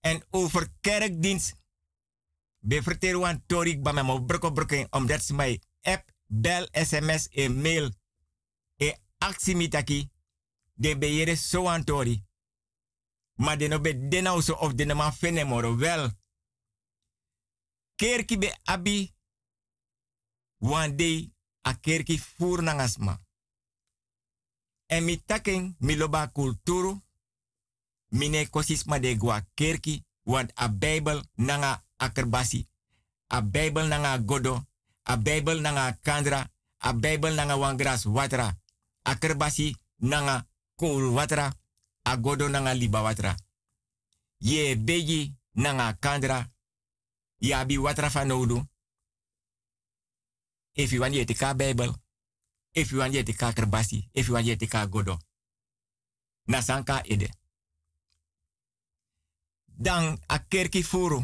En over kerkdienst Be vertel wan torik ba me broko broko omdat ze mij app, bel, sms en mail. E actie mitaki. De beyere so an tori. Maar de no be dena of de ma fene moro wel. Kerki be abi. One day a kerki fur nangasma. En mi taken mi kulturu. Mine kosisma de gwa kerki. Want a Bijbel nanga akerbasi. A Bijbel nanga godo. A Bijbel nanga kandra. A Bijbel nanga wangras watra. Akerbasi nanga kool watra. A godo nanga liba watra. Ye beji nanga kandra. Ya bi watra fanodu. If you want je ka Bijbel. If you want je ka kerbasi. If you want je ka godo. Nasanka ede. Dan a kerki furu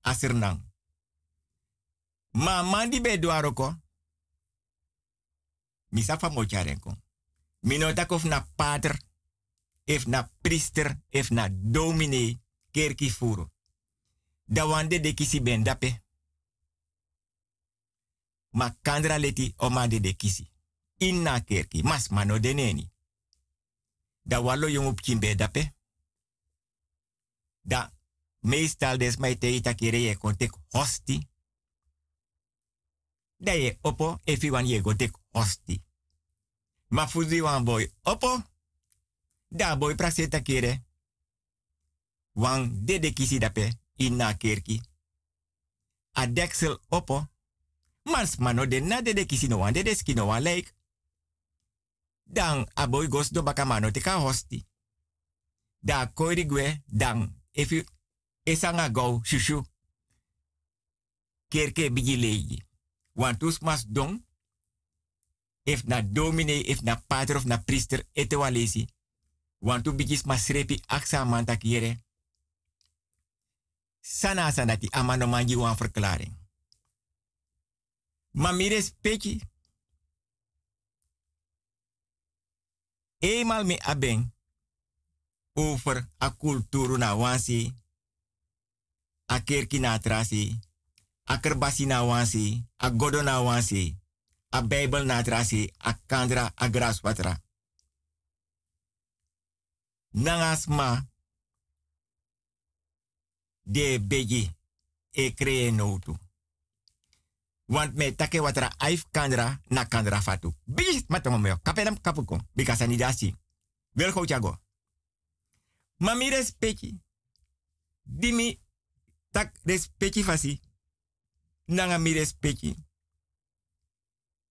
asernang. Ma mandi be dwaroko. Misa fa mocharenko. Minotak of na pater, if na priester, if na domine, kerki furu. Da wande de kisi ben dape. Ma kandra leti o ma de kisi. Inna kerki, mas mano deneni. Da wallo yung op kimbe dape. Da meestal des mai te ita kere kontek hosti. Da ye opo efi wan ye gotek hosti. Ma fuzi wan boy opo. Da boy praseta kere. Wan dede kisi dape inna kerki. A deksel opo. Mans mano de na dede kisi no wan dede ski no wan leik. Dan a boy gos do baka mano te ka hosti. Da koiri gwe dan you esanga go shushu kerke bigi leji want us don if na domine if na pater of na priester ete walesi want u bigis mas repi aksa manta kiere sana sanati amano manji wan verklaring maar mire speki. Eenmaal me aben over a cultuur na wansi, a kerki na trasi, a kerbasi na wansi, a godona wansi, a bijbel na trasi, a kandra, a graspatra. Nangasma de beji e kre notu. Want me take watra aif kandra na kandra fatu. Bis matongo meo. Kapedam kapuko. Bikasa ni dasi. Wel go chago. Mami respecti. Dimi tak respecti fasi. Nanga mi respecti.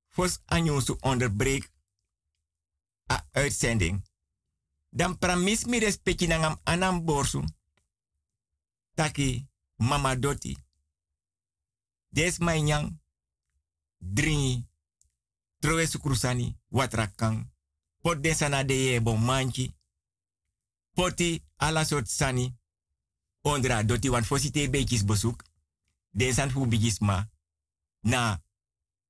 Fos anyo su onderbreek a uitzending. Dan pramis mi respecti nangam anam borsu. Taki mama doti. Des my nyang. Dringi. Trowe sukrusani watrakang. Pot desana de ye bon manchi. Poti ala sort sani. Ondra doti wan fosite beekjes bezoek. Desan fu bigisma. Na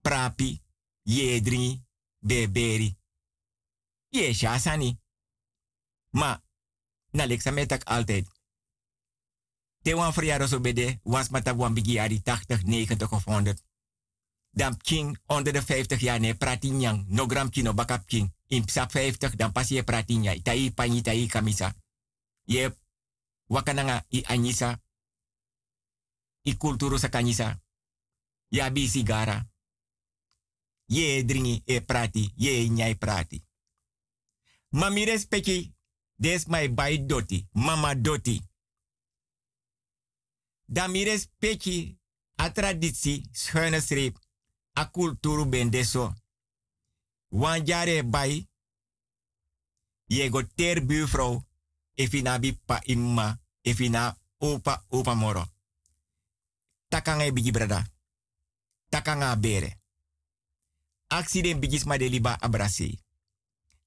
prapi. Ye dringi. Beberi. Ye shasani. Ma. Na leksa metak altijd. Te wan verjaardag zo bede. Was mata wan bigi ari 80, 90 of 100. Dan king onder de 50 jaar ne pratinyang. No gram kino bakap king. In psa 50 dan pas je pratinya. Itai panyi tai kamisa. Ye wakananga i anyisa. I kulturu sa kanyisa. Ya bi sigara. Ye dringi e prati. Ye nyai prati. Mami respecti. Des my bai doti. Mama doti. Dan mi. A traditie. Schuine. A kulturu bendeso. Wan jare bai. Je go ter buurvrouw. Efina bi pa imma. Efina opa opa moro. Takanga e bigi brada. Takanga bere. Accident bigis ma liba abrasi.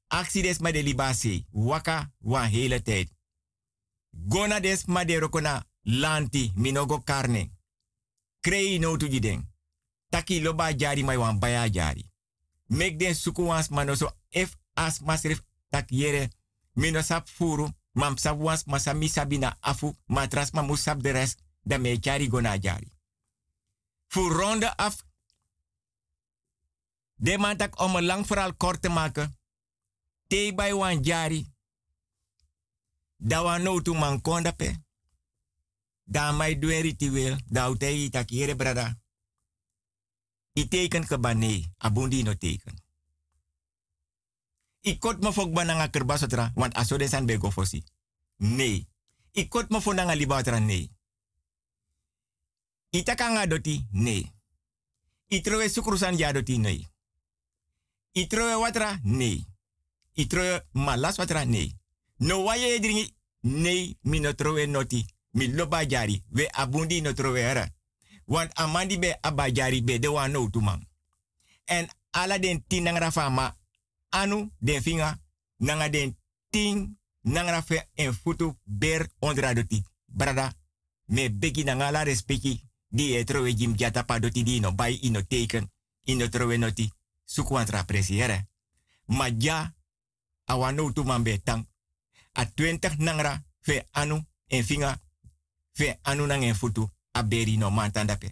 Accidents ma de. Waka wan hele tijd. Gona des ma rokona lanti minogo karne. Krei no tu jiden. Taki loba jari mai wan baya jari. Mek den suku wans if as masrif tak yere. Mino sap furu. Mam sap masami sabina afu. Matras ma musap de rest. Da me jari gona jari. Fu ronde af. De man tak om een lang verhaal kort te maken. Te bij wan jari. Da wan no tu man konda pe. Da mai doen ritueel. Da utei tak yere brada. I teken ke ba nee. Abundi no teken. I kot me fok ba nanga kerbasotra. Want aso de san bego fosi. Nee. I kot me fok nanga libatra nee. I doti nee. I trowe sukrusan ja doti nee. I trowe watra nee. I trowe malas watra nee. No waye dringi nee mi no trowe noti. Mi loba jari. We abundi no trowe era. Want amandi be abajari be de wan no tumang. En ala den tin anu den finga nanga den ting nangra en futu ber ondra doti. Brada, me begi nanga la respecti di e trowe jim jata pa doti di no bai ino teken ino trowe noti sukwantra presiere. Ma ja awa no tumang be tang. A 20 nangra fe anu en finga fe anu nang en futu a beri no mantanda pe.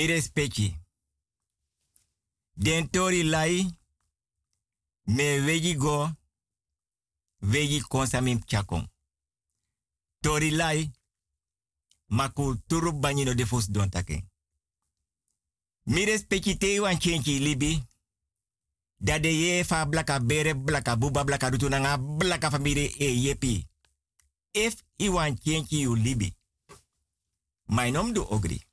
Mi respecti. Den tori lai, me vegi go, vegi konsamim chakon. Tori lai, maku turu banyino de fos don take. Mi respecti te wan chenchi libi, da de ye fa blaka bere blaka buba blaka nanga blaka famire e yepi. If i wan chenchi you libi, my nom do ogri.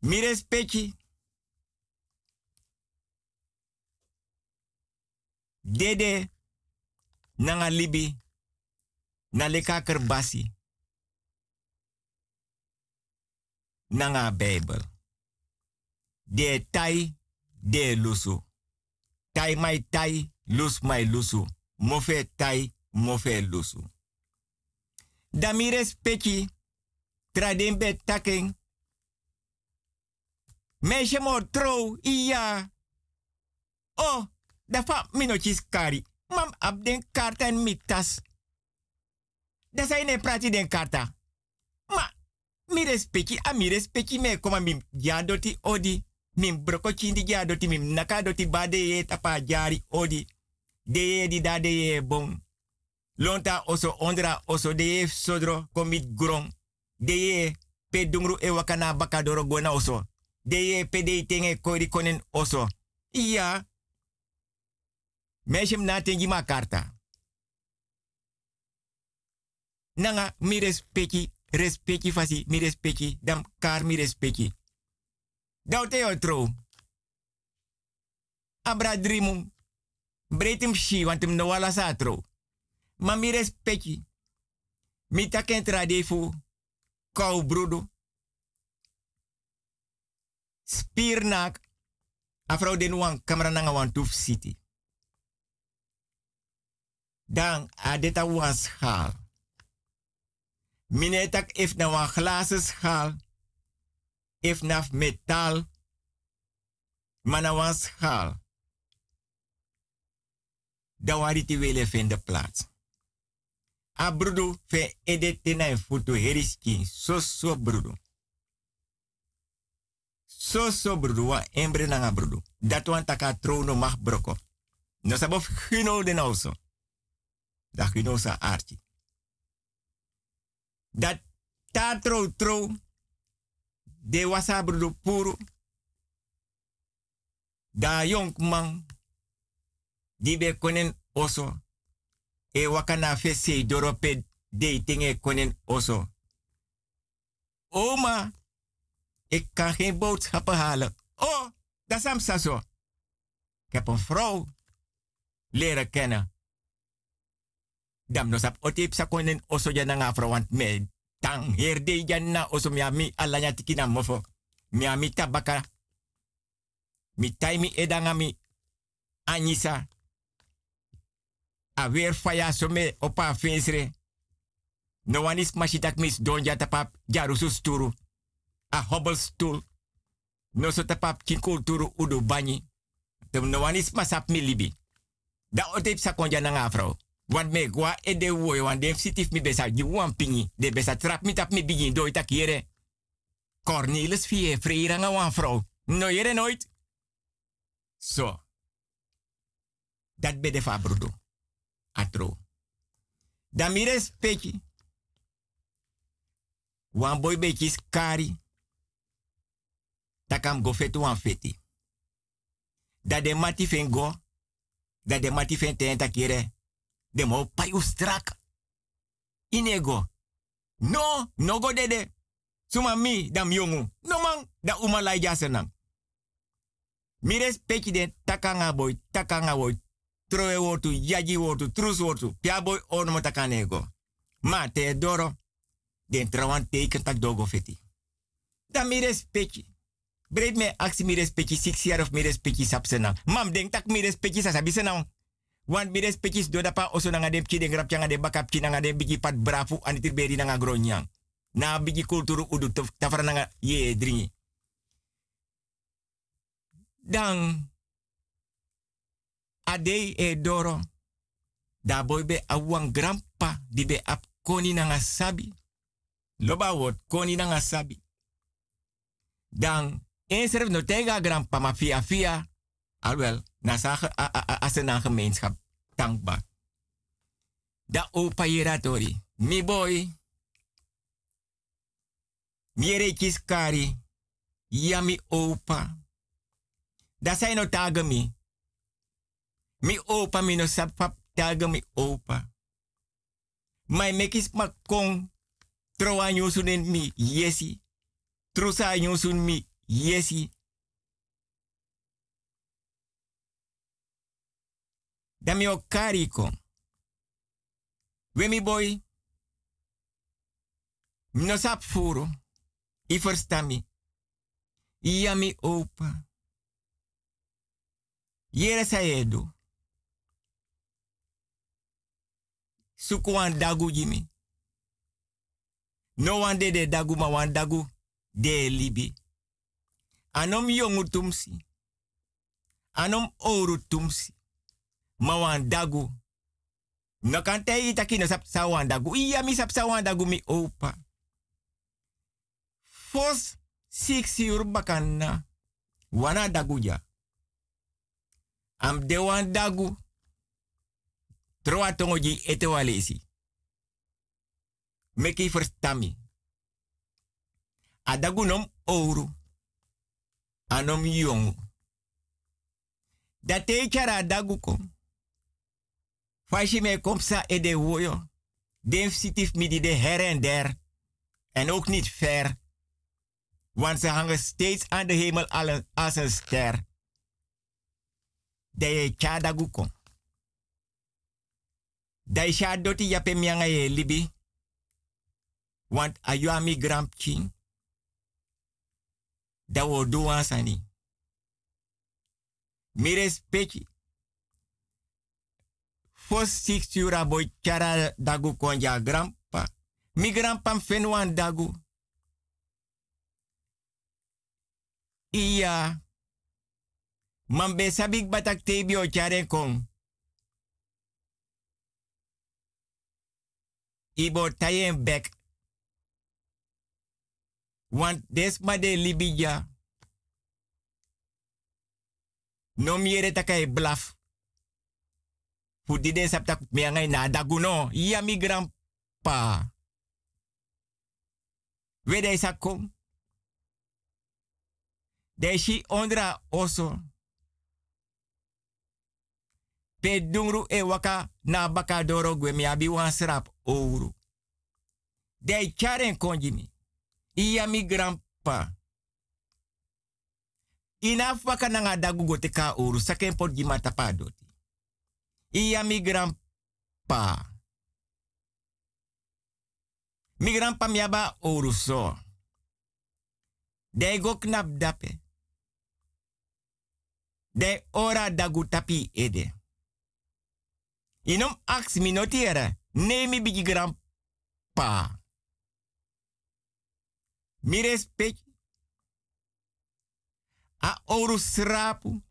Mi respecti. Dede nanga libi na kerbasi. Nanga Bijbel. De tai de lusu. Tai mai tai, lus mai lusu. Mofe tai, mofe lusu. Da mi respecti. Traden be. Meisje mo trouw, iya. Oh, da fa minochis kari. Mam ab den karta en mitas. Da sai ne prati den karta. Ma, mi respecti, a mi respecti me koma mi jadoti odi. Min broko chindi jadoti, min nakadoti bade ye tapa jari odi. De ye di da de ye bon. Lonta oso ondra oso de ye sodro komit grong. De ye pe dungru e wakana bakadoro gona oso de pede tenge kori konen oso. Ja. Meisje na ma karta. Nanga mi respecti, respecti fasi, mi respecti, dam kar mi respecti. Daute otro. Abra drimu. Bretim shi, want hem no wala satro. Ma mi respecti. Mi taken. Kou brudo. Spiernak afro den wan kamera nanga wan tuf city. Dan adeta wan schaal. Minetak if na wan glazen schaal. If na metaal. Mana wan schaal. Dan wari ti wele vind de plaats. A brudu fe edete na futu heriski. So so brudu so so brudu wa embre. Dat wan taka trono mag broko. No sabof gino de nauso. Da gino sa arti. Dat ta tro tro. De wasa brudu puru. Da yonk man. Di be konen oso. E wakana fe se de tinge konen oso. Oma. Ik kan geen boodschappen halen. Oh, dat is Amsaso. Ik heb een vrouw leren kennen. Dam no sap otip sa konen oso ya nga vrouw me tang herde ya na oso mi ami alanya tikina mofo. Mi ami tabaka. Mi taimi edanga mi anisa. A weer faya so me opa fensre. No one is mis donja tapap jarusus turu a hobbelstoel. No so tapap kin kulturu udu bani. Tem no wanis masap mi libi. Da otep sa konja na. Want me gwa e de woy wan dem sitif mi besa di wan pingi. De besa trap mi tap mi begin do ita kiere. Cornelis vie freira nga wan vrouw. No jere nooit. So. Dat be de fa brudo. Atro. Dan respecti. Wan boy beetje skari. Takam go fetu wan feti. Dat de mati fen go. Dat de mati fen takire. De mo payu strak. Inego. No, no go dede. Suma mi, dam yongu. No man, da uma jasenang. Mi respecti den takanga boy, takanga boy. Troe wotu, yaji wotu, trus wotu. Pia boy ono takanego. Ma te doro. Den trawan teken tak dogo feti. Dan mi respecti. Breed me aksi mi respecti six jaar of mi respecti sapsena. Mam denk tak mi respecti sa sabi. Want mi respecti do dapa oso nanga dem kide grap changa de bakap chi nanga de bigi pat brafu anitir beri nanga gronyang. Na bigi kulturu udu tafara nanga ye dringi. Dan ade e doro. Da boy be awang grandpa di be ap koni nanga sabi. Loba wot koni nanga sabi. Dan een serf no tega grandpa ma via via. Alwel, as een gemeenschap dankbaar. Da opa hiratori. Mi boy. Mi kari. Yami opa. Da zijn no tagami. Mi opa mi no sapap tagami opa. Mai mekis makong. Troa nyusunin mi yesi. Trusa nyusun mi yesi. Da mi o kariko. We mi boy. No sap furo. I versta mi. Ia mi opa. Yere edo. Suku dagu jimi. No wan de de dagu ma wan dagu de libi. Anom yongu tumsi. Anom oru tumsi. Ma wan dagu. No kan te itaki no sap sa wan dagu. Iya sa wan dagu mi opa. Fos six uur bakana. Wana dagu ja. Am de wan dagu. Troa tongoji ete walesi. Meki verstami. Adagu nom ouro. Anom yongu. Dat te chara adagu kom. Fashi me komsa e de woyo. Den sitif midi de her en der. En ook niet ver. Want ze hangen steeds aan de hemel als een ster. De je chadagu kom. Da je sha doti yape mianga ye libi. Want ayu ami gram king. Da wo do sani. Mi respecti. Fos six yura boy chara dagu konja grandpa. Mi grandpa fenwan dagu. Iya. Mambe batak tebi o chare kong. Ibo tayen bek. Want des ma de libija. No miere takai blaf. Fu di de saptak miangai na daguno. Iya mi grandpa. Wede sakom. Deshi ondra oso. Pe dungru e waka na baka doro gwe mi abi wan ouro. De charen konjimi. Iya mi grandpa. Ina waka nanga dagu gote ka ouro. Saken pot jima tapadoti. Iya mi grandpa. Mi grandpa mi aba ouro so. De go knap dape. De ora dagu tapi ede. Inom aks mi notiere. Nee mi bigi grandpa. Mi respect. A oru srapu.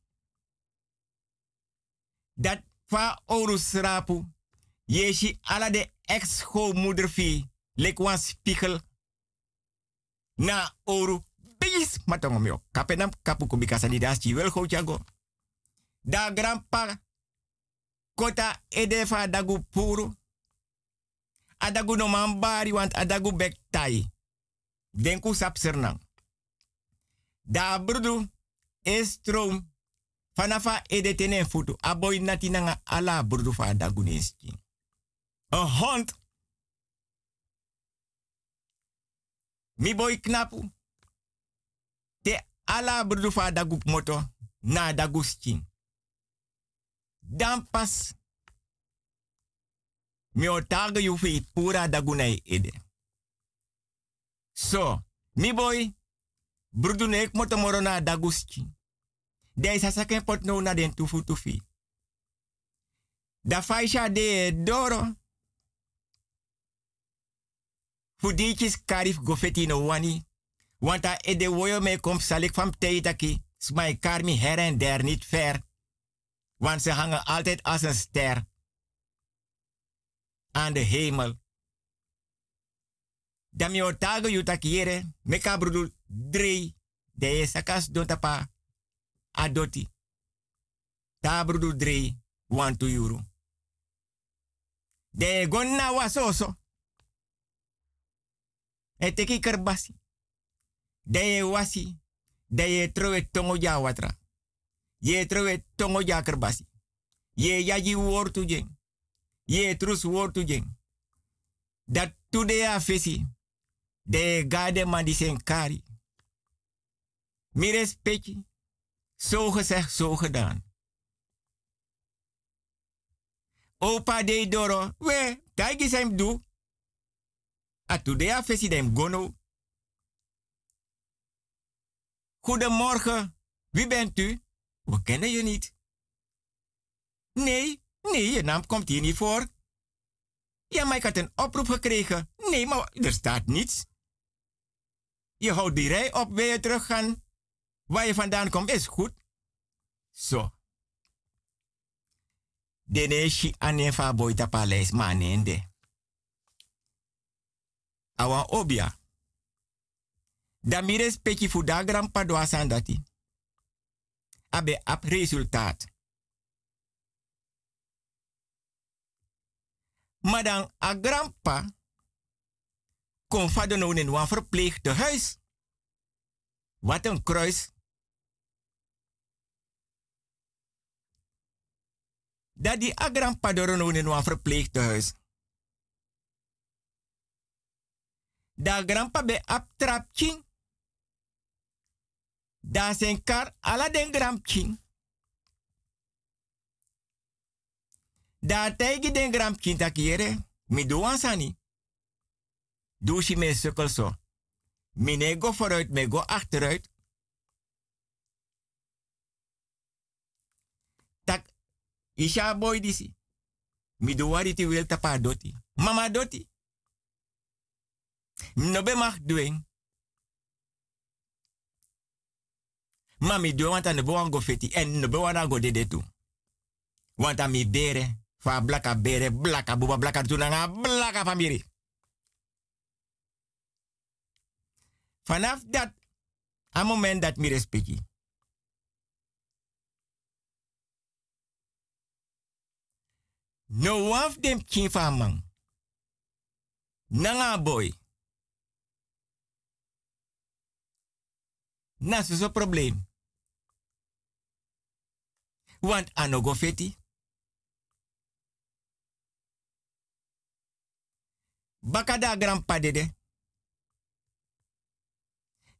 Dat fa oru srapu. Yeshi ala de ex-schoolmoeder fi. Lekwan spiegel. Na oru bis matong mio. Kapenam kapu kubikasa di das wel go jago. Da grandpa kota edefa dagu puru. Adagu no man bari want adagu bek tai. Denku sap sernang. Da brudu estrom fanafa edetene futu. Aboy nati nanga ala brudu fa adagu neski. Een hond. Mi boy knapu. Te ala brudu fa adagu moto na adagu skin. Dan pas mi otaga yu pura dagunai ede. So, mi boy, brudu nek moto moro na daguski. De sa saken pot no na den tufu tufi. Da faisha de doro. Fudichis karif gofeti no wani. Wanta ede woyo me kom salik fam teitaki. Smai karmi her en der niet ver. Want ze hangen altijd als een ster aan de hemel. Dami otago yutakiere, meka brudu drei, de sakas don tapa adoti. Ta brudu drei, one to euro. De gonna wasoso. E teki kerbasi. De wasi, de ye trowe tongo watra. Ye trowe tongo ja kerbasi. Ye yaji wortu jeng ye trus wortu jeng. Dat today a fesi. De gade man die zijn kari. Mi respecti. Zo gezegd, zo gedaan. Opa de doro. We, kijk eens hem doe. A today a fesi dem gono. Goedemorgen. Wie bent u? We kennen je niet. Nee, Nee, je naam komt hier niet voor. Ja, maar ik had een oproep gekregen. Nee, maar er staat niets. Je houdt die rij op, wil je teruggaan? Waar je vandaan komt, is goed. Zo. Deneshi anefa boita paleis manende. Awa obia. Damires peki fu da grandpa doa sandati. Abe ap resultaat. Maar dan a grandpa kon vader nou in een verpleegtehuis. Wat een kruis. Dat die a grandpa door nou in een verpleegtehuis. Da grandpa be aptrapching. Da zijn kar ala den grandching. Da tegi den gram kinta kiere, mi do ansani. Doe si me sukkel zo. Mi ne go vooruit, me go achteruit. Tak, isha boy disi. Mi do wari ti wil tapa doti. Mama doti. No be mag doen. Mami do want an bo go feti en no be wana go dede tu. Want bere fa blaka bere blaka buba blaka tunanga blaka famiri. Vanaf dat, a moment dat mi respecti. No of them kin man. Nanga boy. Na so probleem. Want anogo feti. Bakada grandpa dede.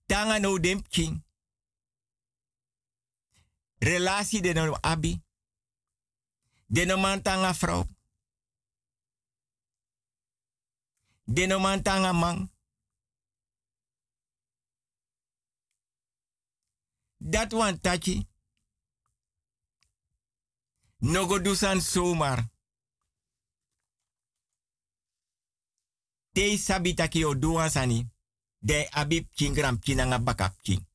Tanga no dem king. Relatie de no abi. De no man tanga vrouw. De no man. Dat wan tachi. Nogo dusan zomaar. Te sabitaki o duan sani. De abib kingram kinanga bakap king.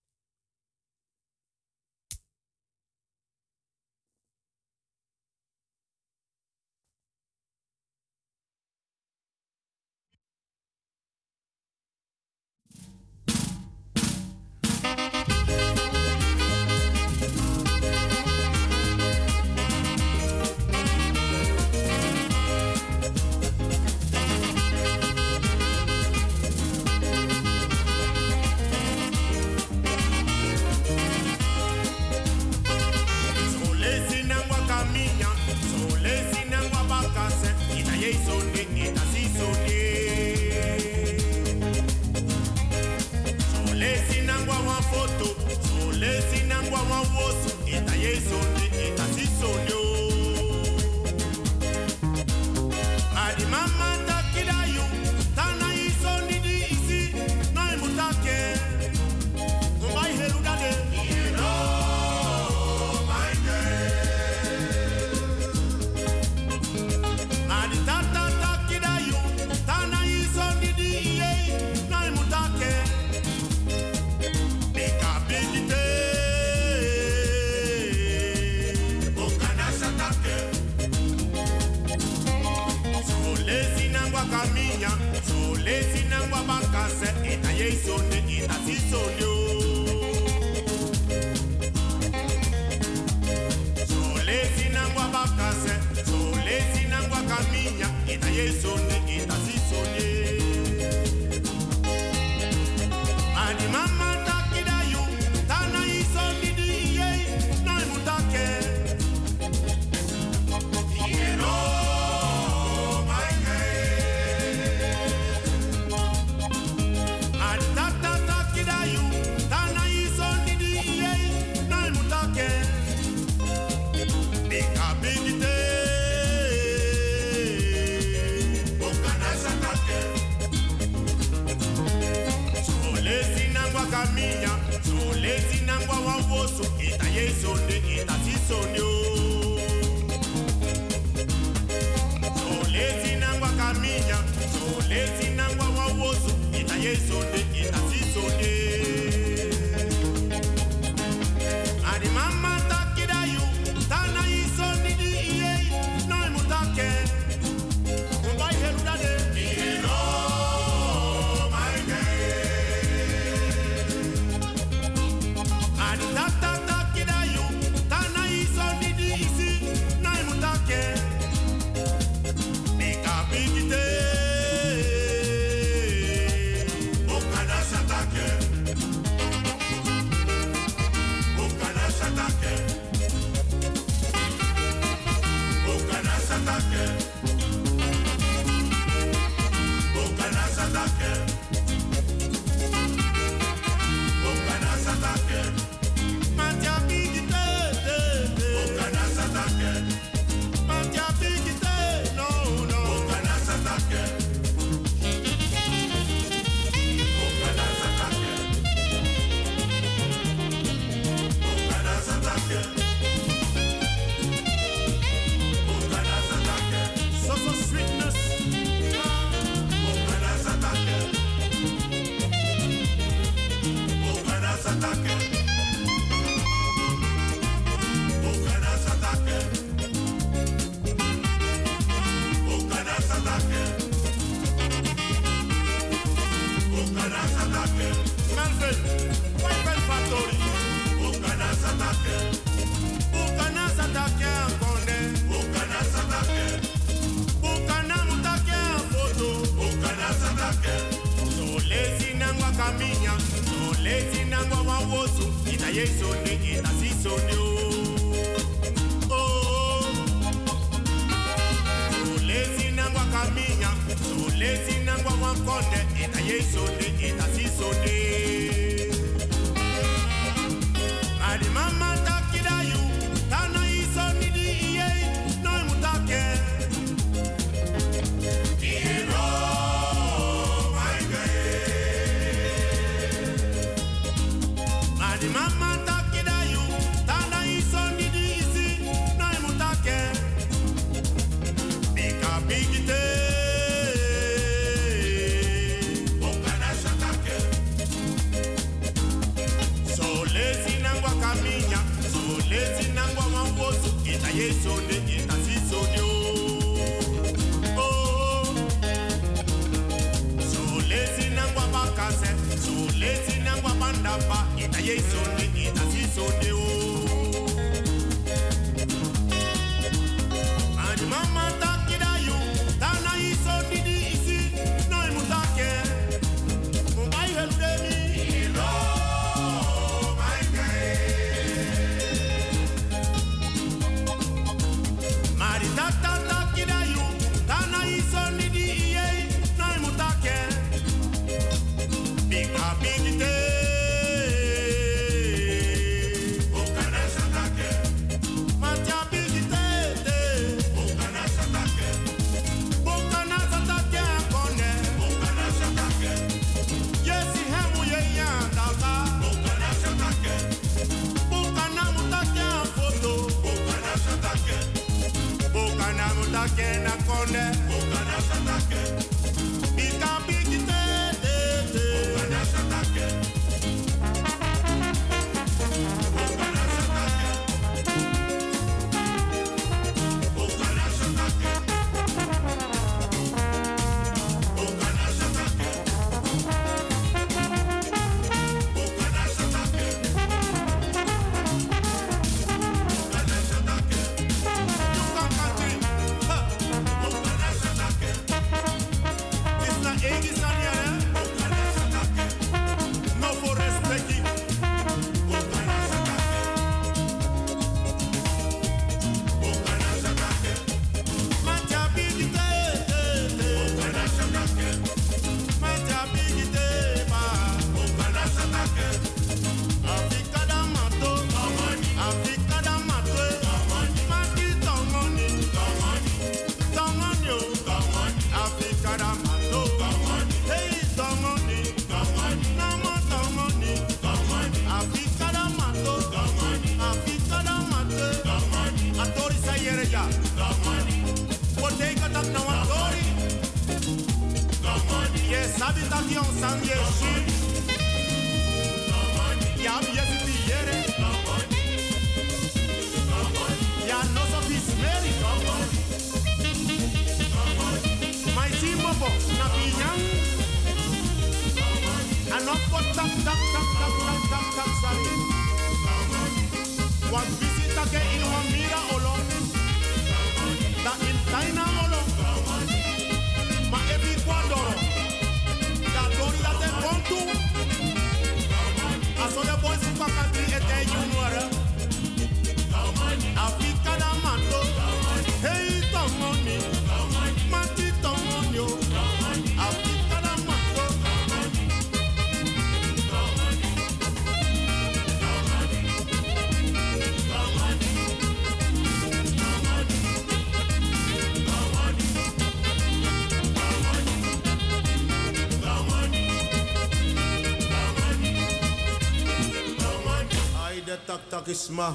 Tak tak is ma.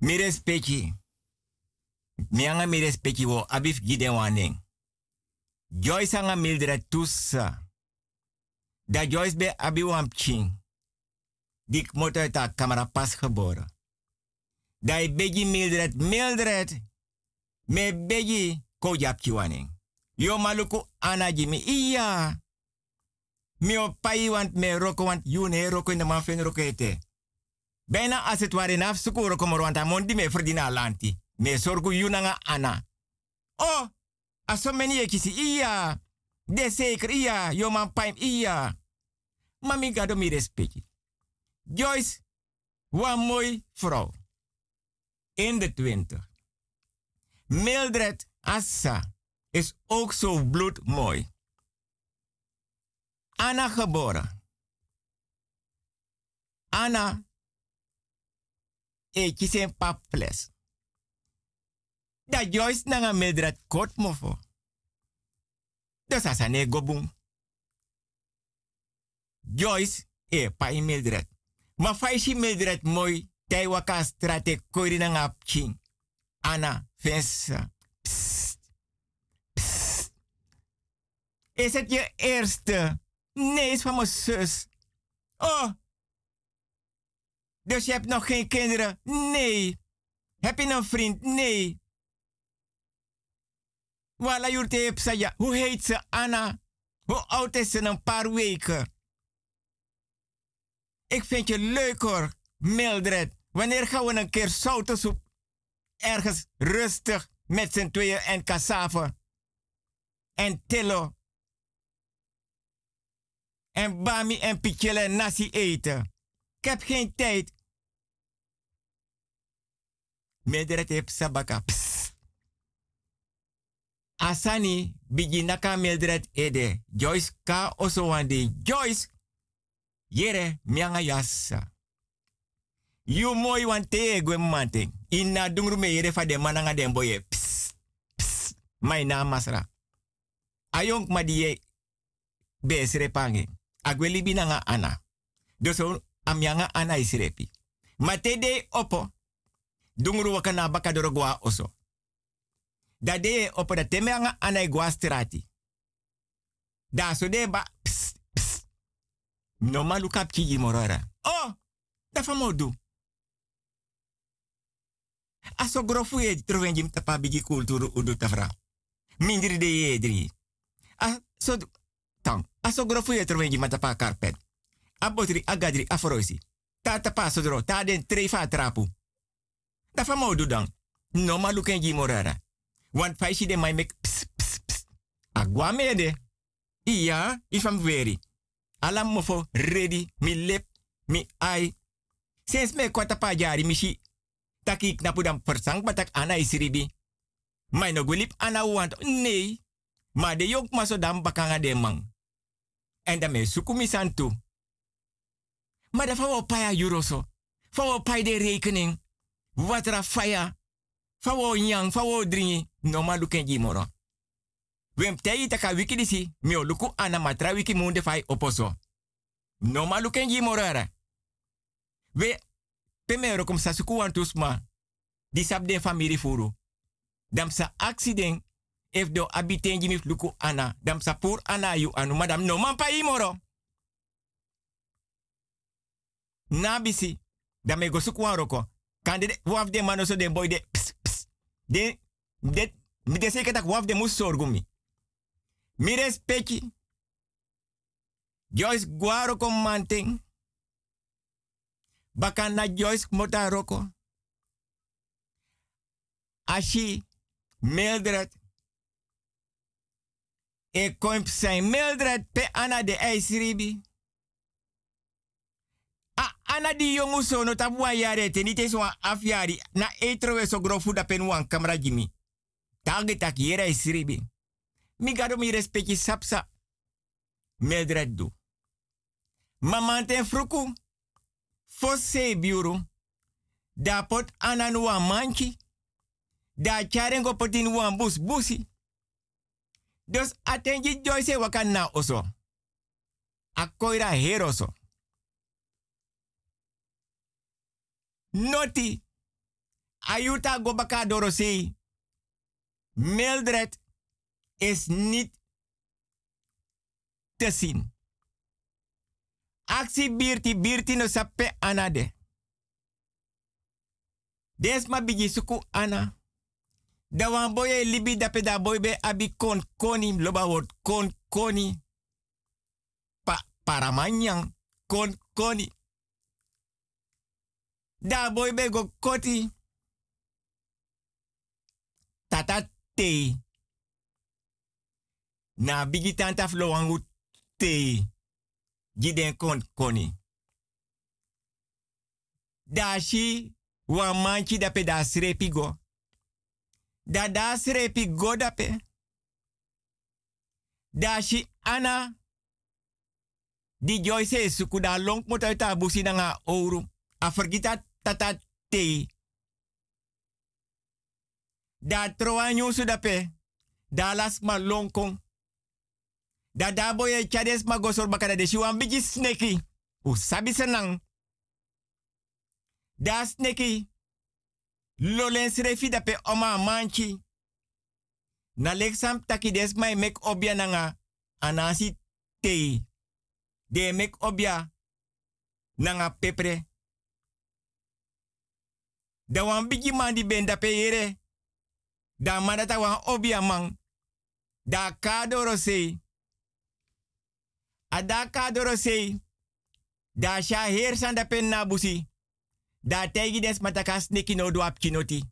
Mi respecti. Mi anga wo abif gide waning. Joyce anga Mildred tussa. Da Joyce be abi wam ching. Dik motor ta kamera pas geboren. Da i begi Mildred, Mildred. Me begi ko. Yo maluku ana jimi iya. Mi pai want me roko want yune roko in de man fen roko ete. Bijna als het ware naf sukuro komoro want amondi me verdina lanti. Me sorgu yunanga ana. Oh, aso meni ekisi iya. De zeker iya, yo man paim iya. Mami gado mi respecti. Joyce, wat mooi vrouw. In de twintig. Mildred Assa is ook zo bloedmooi. Anna geboren. Anna e kisen paples. Da Joyce nanga Mildred kot mofo. Dus asa ne gobung. Joyce e pa in Mildred. Ma faishi Mildred mooi. Tai waka strate koiri nanga pching. Anna, vensa. Psst. Psst. Is het je eerste? Nee, is van mijn zus. Oh. Dus je hebt nog geen kinderen? Nee. Heb je een vriend? Nee. Wala jurte ja. Hoe heet ze? Anna. Hoe oud is ze? Een paar weken. Ik vind je leuk hoor, Mildred. Wanneer gaan we een keer zoutensoep? Ergens rustig met z'n tweeën en cassave. En tillo. En bami en pichele nasi eten. Ik heb geen tijd. Mildred heeft sabaka. Asani bigi naka Mildred ede. Joyce ka oso wande. Joyce. Yere mianga yassa. You mooi wan te egwe manting. Inna dungru me yere fa de mananga den boye. Psst. Psst. Mai na masra. Ayong madie besre pange. Agweli binanga ana. Doso amyanga ana isrepi. Matede opo. Dungru wakana baka dorogwa oso. Da de opo da temeanga ana igwa strati. Da so de ba. Psst, psst. No malu kap kiji morora. Oh! Da famodu. Aso grofu e trovenjim tapa bigi kulturu udu tafra. Mindri de yedri. Aso. Aso grofu e trovenjim tapa karpet. Abotri agadri afroisi. Ta tapa sodro. Ta den trefa trapu. Da famodu dan. No malu kenji morara. Want faisi de mai mek ps ps ps. Iya, ifam veri. Alam mofo ready, mi lip, mi ai. Sens me kwata pa jari mishi. Taki knapu dan persang batak ana isiribi. Mai no gulip ana want. Nee. Maar de jok maso dan bakanga de mang. En dan me suku misantu. Maar da fawo paya euroso. Fawo pay de rekening. Watra faya. Fawo nyang, fawo dringi. No luken moro. Wem tei taka wiki disi. Mi o luku ana matra wiki munde fai oposo. No ma luken morara. We pemero kom sa suku wantus ma. Di sab de famiri furu. Dam sa accident. If do abitenji mi fluku ana, dam sapur ana yu anu, madam no man pa imoro. Nabisi, dam me go suku roko. Kan de waf de mano de boy de ps, ps. De, de, mi de seke tak waf de mus sorgumi. Mi. Joyce guaro kom manting. Bakana Joyce mota roko. Ashi Mildred. E komp zijn Mildred pe ana de ijsribi. A ana di jongu so no tabu yare te afyari na etro we so grofu da pen wan kamera jimi. Tage tak yere ijsribi. Mi gado mi sapsa. Mildred do. Mama ten fruku. Fosse biuru. Da pot ananu wa manchi. Da charengo potin wan bus busi. Dus atenji Joyce wakan na oso. Akoira heroso. Noti. Ayuta gobaka dorosi. Mildred is niet te zien. Aksi birti birti no sappe anade. Desma bigi suku ana. Da wan boye libi dape da boy abi kon koni loba word kon koni. Pa paramanyang kon koni. Da boy be go koti. Tata te. Na bigi tanta flo wangu te. Giden kon koni. Da shi wan manchi da srepi go. Da da srepi go dape. Da ana. Di Joyce suku da long mo ta busi na nga ouro. A tata te. Da troa nyusu dape. Da las ma longkong. Da da boye chades ma gosor bakada de shiwan bigi sneki. U sabi senang. Da sneki. Lolen srefi dape oma manchi. Na leksam taki des mai mek obia nanga anasi te. De mek obia nanga pepre. Da wan bigi man di ben dape yere. Da manata wan obia man. Da kadoro sei. Ada kadoro sei. Da sha heer san dape nabusi. Da tegi des matakas neki no do kinoti.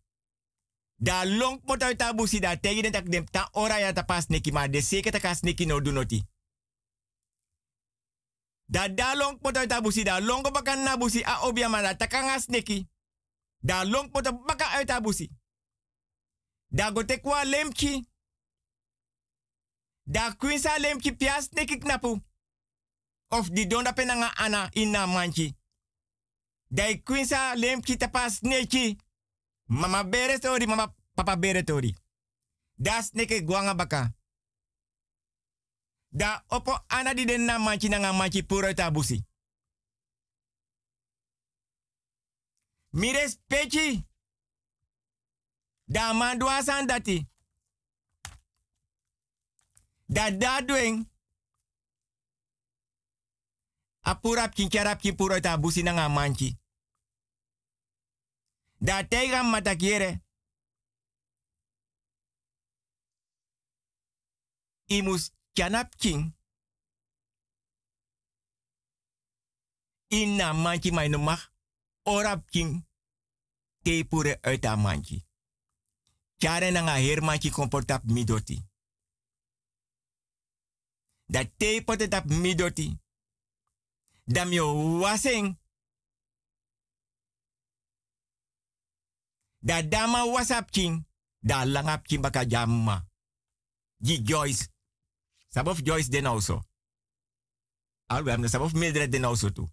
Da long mota ta busi da tegi den tak dem ta ora ya ta pas neki ma de seke no do noti. Da da long mota ta busi da longo bakan na busi a obia ma da takangas neki. Da long mota baka uit ta busi. Da go te kwa lemki. Da kwinsa lemki pias neki knapu. Of di donda penanga ana ina manchi. Dai kwinsa lemki tapas neki. Mama bere tori, mama papa bere tori. Das neke guanga baka. Da opo ana di na manchi na nga tabusi. Mires pechi. Da mandua san dati. Da dadweng. Apurap kincharap ki puro tabusi na nga manchi. Da tega matakiere. Imus chanap king. Inna manchi mai mag. Orap king. Te pure uit a manchi. Chare na nga her manchi komportap midoti. Da te pote tap midoti. Dam yo waseng. Da dama wasap king. Da langap king baka jamma. Gi Joyce. Sabof Joyce den also. Al we hebben sabof Mildred den also too.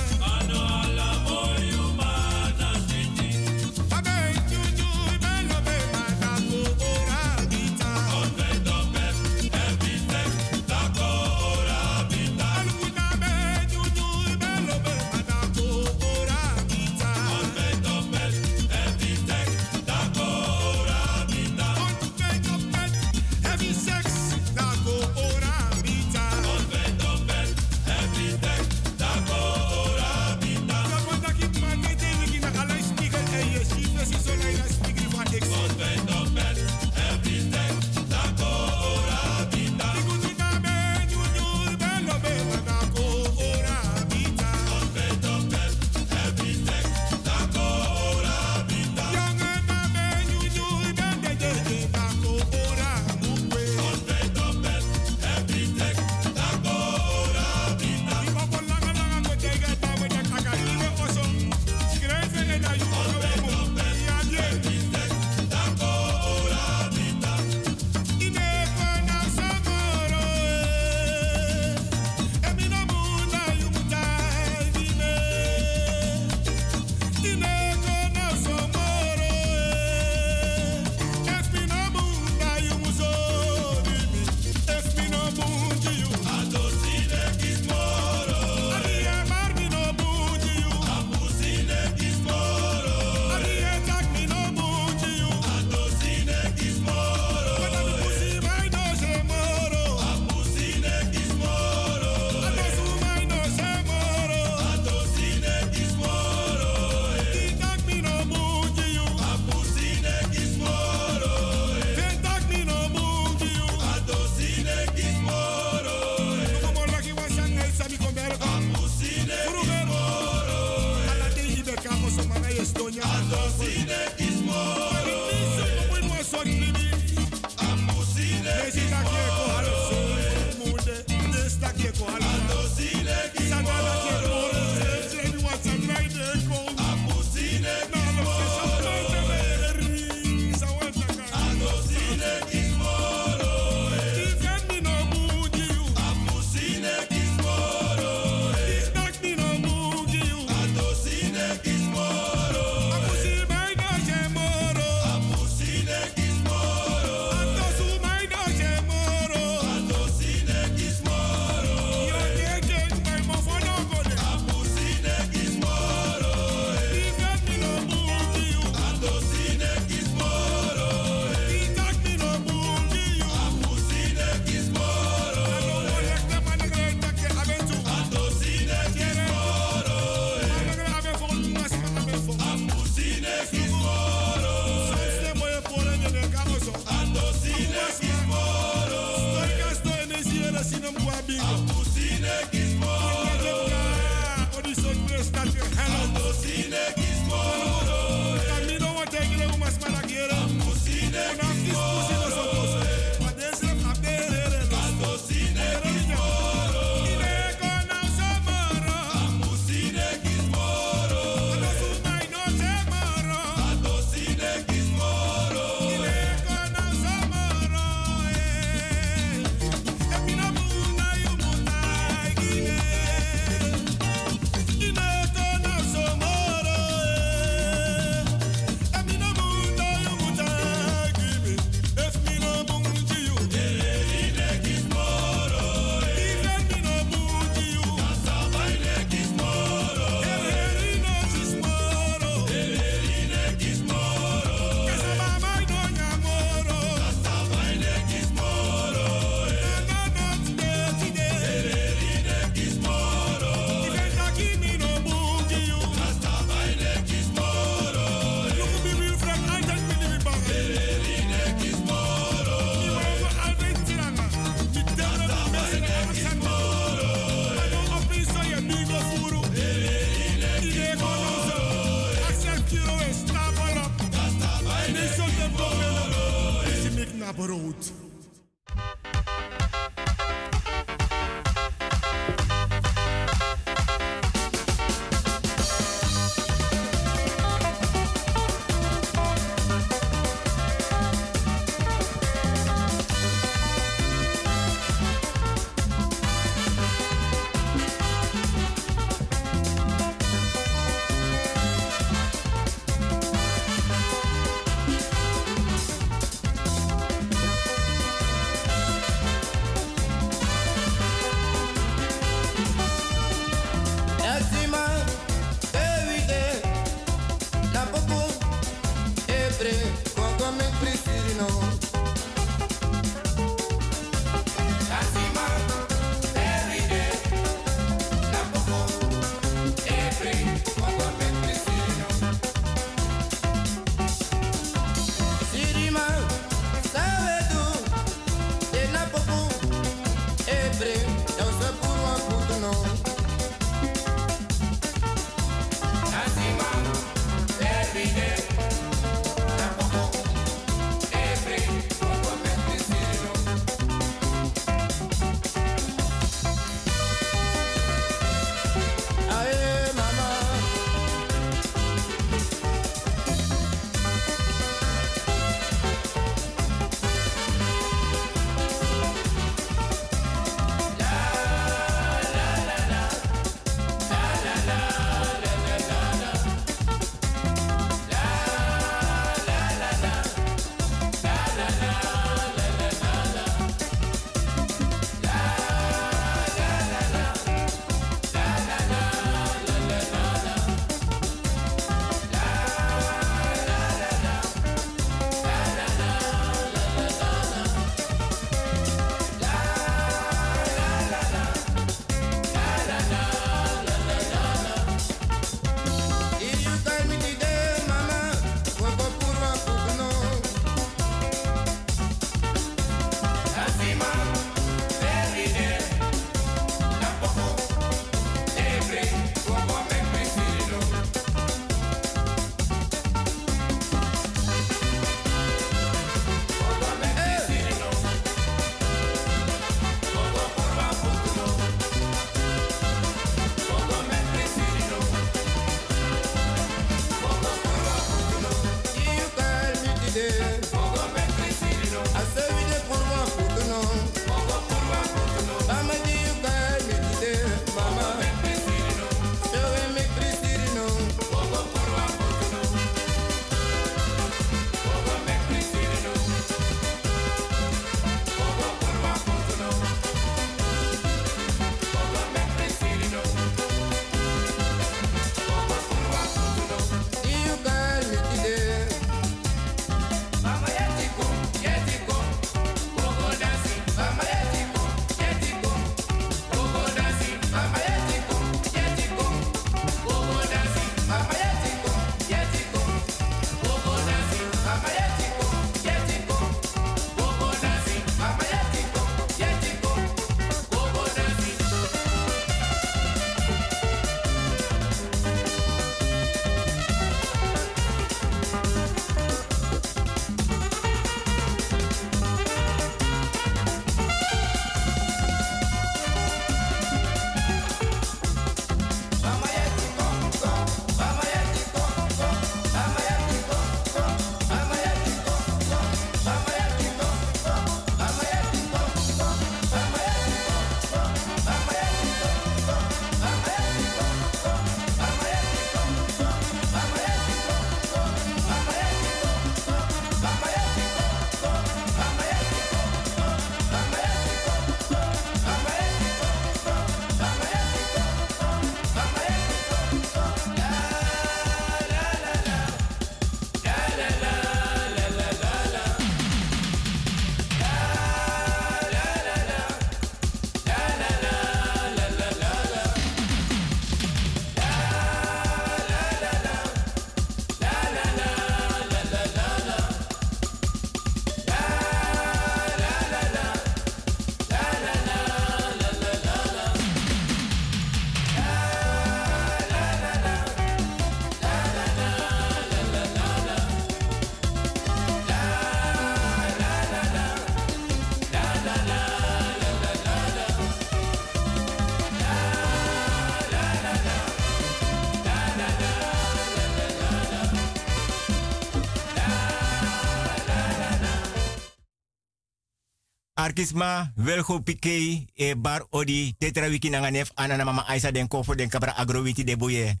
Arkisma, welgo pike, e bar odi, te trawiki nanganef, anana mama aisa den kofo den kabra agrowiti de boye.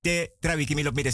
Te trawiki milop mi.